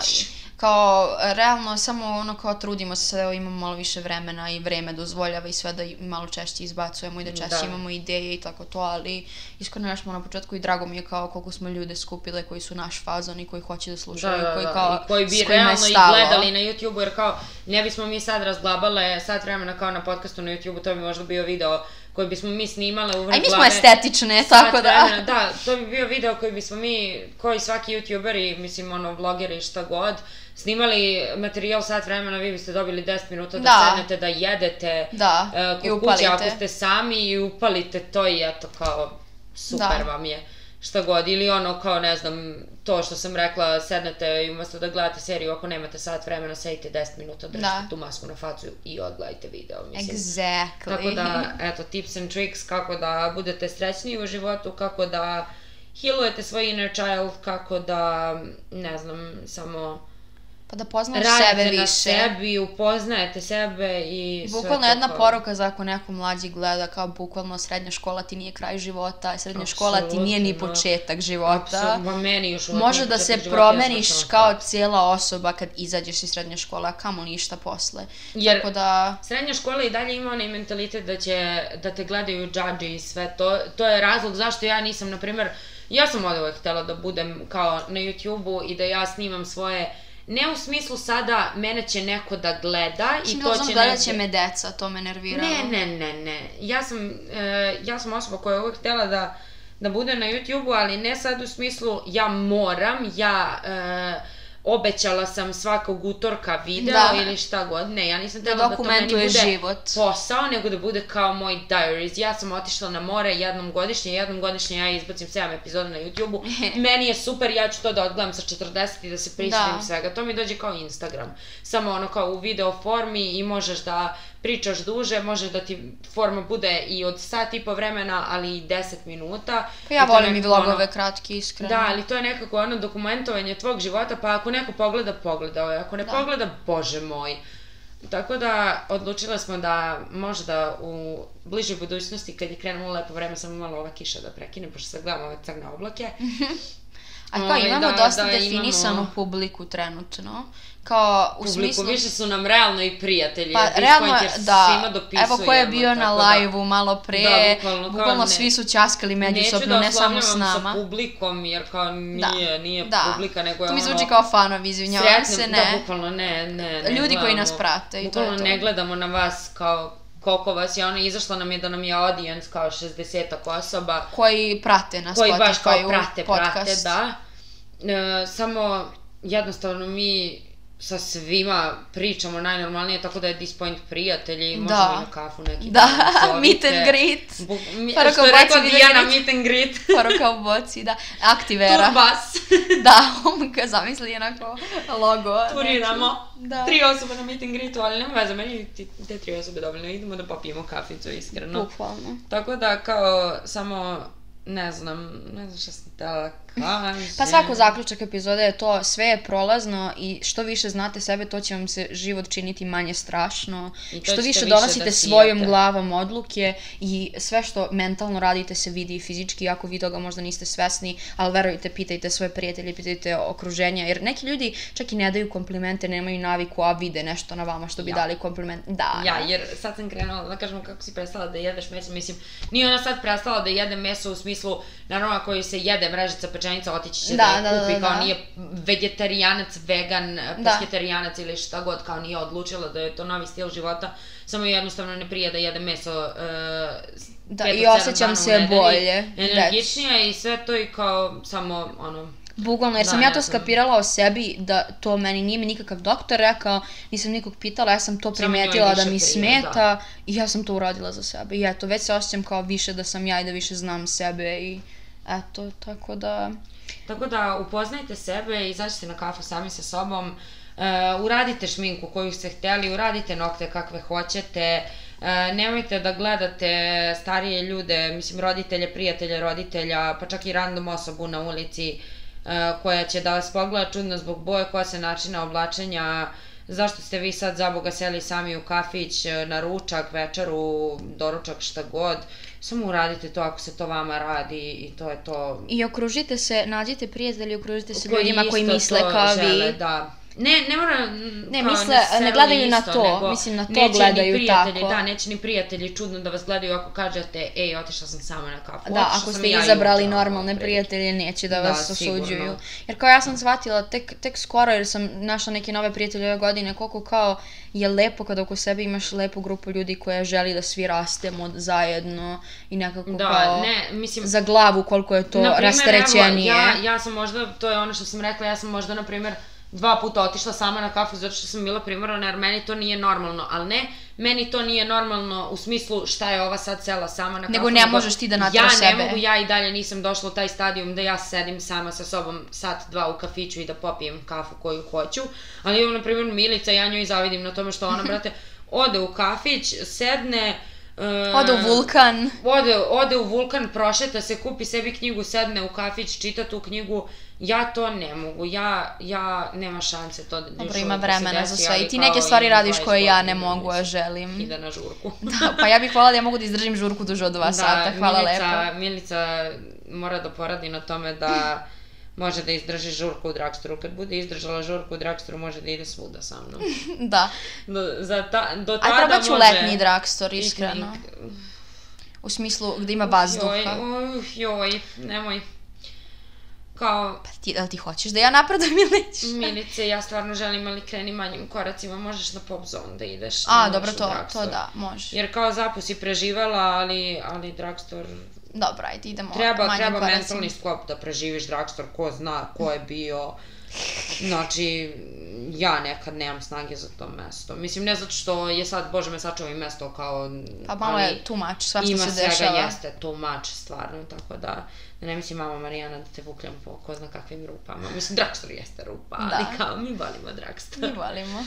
Kao, realno, samo ono, kao trudimo se da imamo malo više vremena i vreme dozvoljava i sve da malo češće izbacujemo i da češće Da. imamo ideje i tako to, ali iskreno još smo na početku i drago mi je kao koliko smo ljude skupile koji su naš fazon i koji hoće da Da, slušaju, da, koji da, kao, i koji bi realno i gledali na YouTube-u, jer kao, ne bismo mi sad razglabale sat vremena kao na podcastu na YouTube-u, to bi možda bio video koji bismo mi snimale u vrh mi smo estetične, tako da. vremena, da, to bi bio video koji bismo mi, koji svaki youtuber i, mislim, ono, vlogeri šta god, snimali materijal sat vremena, vi biste dobili 10 minuta da, Da. sednete, da jedete Da, i kod kuće, ako ste sami i upalite to i eto kao super Da. vam je šta god, ili ono kao ne znam, to što sam rekla, sednete i umesto da gledate seriju, ako nemate sat vremena, sedite 10 minuta, držite Da. tu masku na facu i odgledajte video, mislim. Exactly. Tako da, eto, tips and tricks kako da budete srećniji u životu, kako da healujete svoj inner child, kako da, ne znam, samo Pa da poznaš radite sebe na više. sebi, upoznajete sebe i sve Bukvalno jedna kao- poruka za ako neko mlađi gleda kao bukvalno srednja škola ti nije kraj života, srednja škola ti nije ni početak života. Apsolutno, meni još uvek Može da se ja promeniš sam kao cijela osoba kad izađeš iz srednje škole, a kamo ništa posle. Jer- Tako da, Srednja škola i dalje ima onaj mentalitet da će, da te gledaju džadži i sve to. To je razlog zašto ja nisam, na primjer, ja sam od uvek htjela da budem kao na YouTube-u i da ja snimam svoje Ne u smislu sada mene će neko da gleda i i to to će gledat će me deca, to me nerviralo. Ne, ne, ne, ne. Ja sam, e, ja sam osoba koja je uvek htjela da, da bude na YouTube-u, ali ne sad u smislu ja moram, ja e, obećala sam svakog utorka video Da. ili šta god. Ne, ja nisam Da htjela da, to meni bude život. posao, nego da bude kao moj diaries. Ja sam otišla na more jednom godišnje, jednom godišnje ja izbacim 7 epizoda na YouTube-u. Meni je super, ja ću to da odgledam sa 40 i da se prisjetim Da. svega. To mi dođe kao Instagram. Samo ono kao u video formi i možeš da pričaš duže, može da ti forma bude i od sat i po vremena, ali i 10 minuta. Pa ja I volim i vlogove ono- kratki, iskreno. Da, ali to je nekako ono dokumentovanje tvog života, pa ako neko pogleda, pogledao je. Ako ne Da. pogleda, bože moj. Tako da, odlučila smo da možda u bližoj budućnosti, kad je krenulo lepo vreme, samo malo ova kiša da prekine, pošto sad gledam ove crne oblake. A Ovaj, imamo da, dosta da, definisanu imamo- publiku trenutno. Kao u Publiku, smislu... više su nam realno i prijatelji. Pa realno, da, evo ko je bio na da- live-u malo pre, Da, bukvalno, bukvalno svi su ćaskali međusobno, Neću da ne samo s nama. sa publikom, jer kao nije, nije da. publika, nego je To mi ono... zvuči kao fanovi, izvinjavam se, ne. Da, bukvalno ne, ne, ne. Ljudi koji nas gledamo- prate i to je bukvalno to. ne gledamo na vas kao koliko vas je ono, izašlo nam je da nam je audience kao 60 osoba koji prate na koji baš kao prate, podcast. prate, da. E, samo jednostavno mi sa svima pričamo najnormalnije, tako da je this point prijatelji, možemo Da. i na kafu neki Da, dan, meet and greet. Buk- mi, što je rekla Dijana, meet and greet. Poruka u boci, da. Aktivera. Turbas. Da, on ga zamisli onako logo. Turiramo. Da. Tri osobe na meet and greetu, ali nema veze, meni ti, te tri osobe dovoljno, idemo da popijemo kaficu, iskreno. Bukvalno. Tako da, kao, samo, ne znam, ne znam šta sam tela kažem. Pa svako zaključak epizode je to, sve je prolazno i što više znate sebe, to će vam se život činiti manje strašno. Što više više donosite da svojom sijate. glavom odluke i sve što mentalno radite se vidi i fizički, ako vi toga možda niste svesni, ali verujte, pitajte svoje prijatelje, pitajte okruženja, jer neki ljudi čak i ne daju komplimente, nemaju naviku, a vide nešto na vama što bi Ja. dali kompliment. Da, Ja, da. jer sad sam krenula da kažem kako si prestala da jedeš meso, mislim, nije ona sad prestala da jede meso u smislu, naravno ako se jede mrežica pečenica, otići će Da, da, da, je kupi, da, kao da. nije vegetarianac, vegan, Da. pesketerijanac ili šta god, kao nije odlučila da je to novi stil života, samo jednostavno ne prije da jede meso uh, Da, i osjećam se nedelji, bolje. Energičnija i sve to i kao samo, ono, Bukvalno, jer Da, sam ja to skapirala o sebi, da to meni nije mi nikakav doktor rekao, nisam nikog pitala, ja sam to primetila da mi smeta i ja sam to uradila za sebe. I eto, već se osjećam kao više da sam ja i da više znam sebe i eto, tako da... Tako da upoznajte sebe, izađite na kafu sami sa sobom, uh, uradite šminku koju ste htjeli, uradite nokte kakve hoćete, uh, nemojte da gledate starije ljude, mislim roditelje, prijatelje, roditelja, pa čak i random osobu na ulici uh, koja će da vas pogleda čudno zbog boje, kose, načina oblačenja, zašto ste vi sad za Boga seli sami u kafić, e, na ručak, večeru, doručak, šta god. Samo uradite to ako se to vama radi i to je to. I okružite se, nađite prijatelji, okružite se Koji ljudima koji misle kao žele, vi. Da. Ne, ne mora... Ne, kao, misle- necessarily ne gledaju na isto, to, nego mislim, na to neće gledaju ni prijatelji, tako. Da, neće ni prijatelji čudno da vas gledaju ako kažete, ej, otišla sam sama na kafu. Da, ako ste ja izabrali normalne prijatelje, neće da Da, vas sigurno. osuđuju. Jer kao ja sam shvatila tek, tek skoro, jer sam našla neke nove prijatelje ove godine, koliko kao je lepo kada oko sebe imaš lepu grupu ljudi koja želi da svi rastemo zajedno i nekako Da, kao ne, mislim, za glavu koliko je to Na rasterećenije. Ja, ja sam možda, to je ono što sam rekla, ja sam možda, na primjer, dva puta otišla sama na kafu zato što sam bila primorana jer meni to nije normalno, ali ne, meni to nije normalno u smislu šta je ova sad sela sama na kafu. Nego ne možeš ti da nateraš Ja ne sebe. mogu, ja i dalje nisam došla u taj stadijum da ja sedim sama sa sobom sat, dva u kafiću i da popijem kafu koju hoću, ali evo, na primjer, Milica, ja njoj zavidim na tome što ona, brate, ode u kafić, sedne, e, Ode u vulkan. Ode, ode u vulkan, prošeta se, kupi sebi knjigu, sedne u kafić, čita tu knjigu. Ja to ne mogu, ja, ja nema šanse to da Dobro, ima da vremena desi, za sve. I ti neke stvari radiš 20 koje ja ne godina, mogu, a želim. Ide na žurku. Da, pa ja bih voljela da ja mogu da izdržim žurku duže od dva sata. Hvala Milica, lepo. Milica mora da poradi na tome da može da izdrži žurku u dragstoru. Kad bude izdržala žurku u dragstoru, može da ide svuda sa mnom. Da. Do, za ta, do A tada probat ću može... letnji dragstor, iskreno. knjig- U smislu gde ima Joj, vazduha. uf, joj, nemoj. Kao, Pa ti, ti hoćeš da ja napredujem ili nećeš? Milice, ja stvarno želim, ali kreni manjim koracima, možeš na pop zone da ideš. A, dobro, to, to da, može. Jer kao zapu si preživala, ali, ali drugstore... Dobro, ajde, idemo Treba, manjim treba koracima. mentalni sklop da preživiš drugstore, ko zna ko je bio. Znači, ja nekad nemam snage za to mesto. Mislim, ne zato što je sad, bože me sačuvaj mesto kao... Pa malo ali je too much, sva što ima se svega, dešava. jeste too much, stvarno, tako da... Da ne mislim mama Marijana da te vukljam po ko zna kakvim rupama. Mislim, drugstore jeste rupa, ali Da. kao mi volimo drugstore. Mi volimo.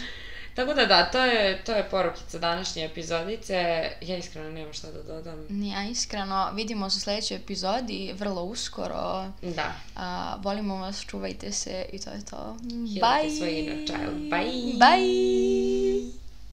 Tako da da, to je, to je porukica današnje epizodice. Ja iskreno nemam šta da dodam. Ja iskreno, vidimo se u sledećoj epizodi, vrlo uskoro. Da. A, volimo vas, čuvajte se i to je to. Bye! svoj inner child. Bye! Bye!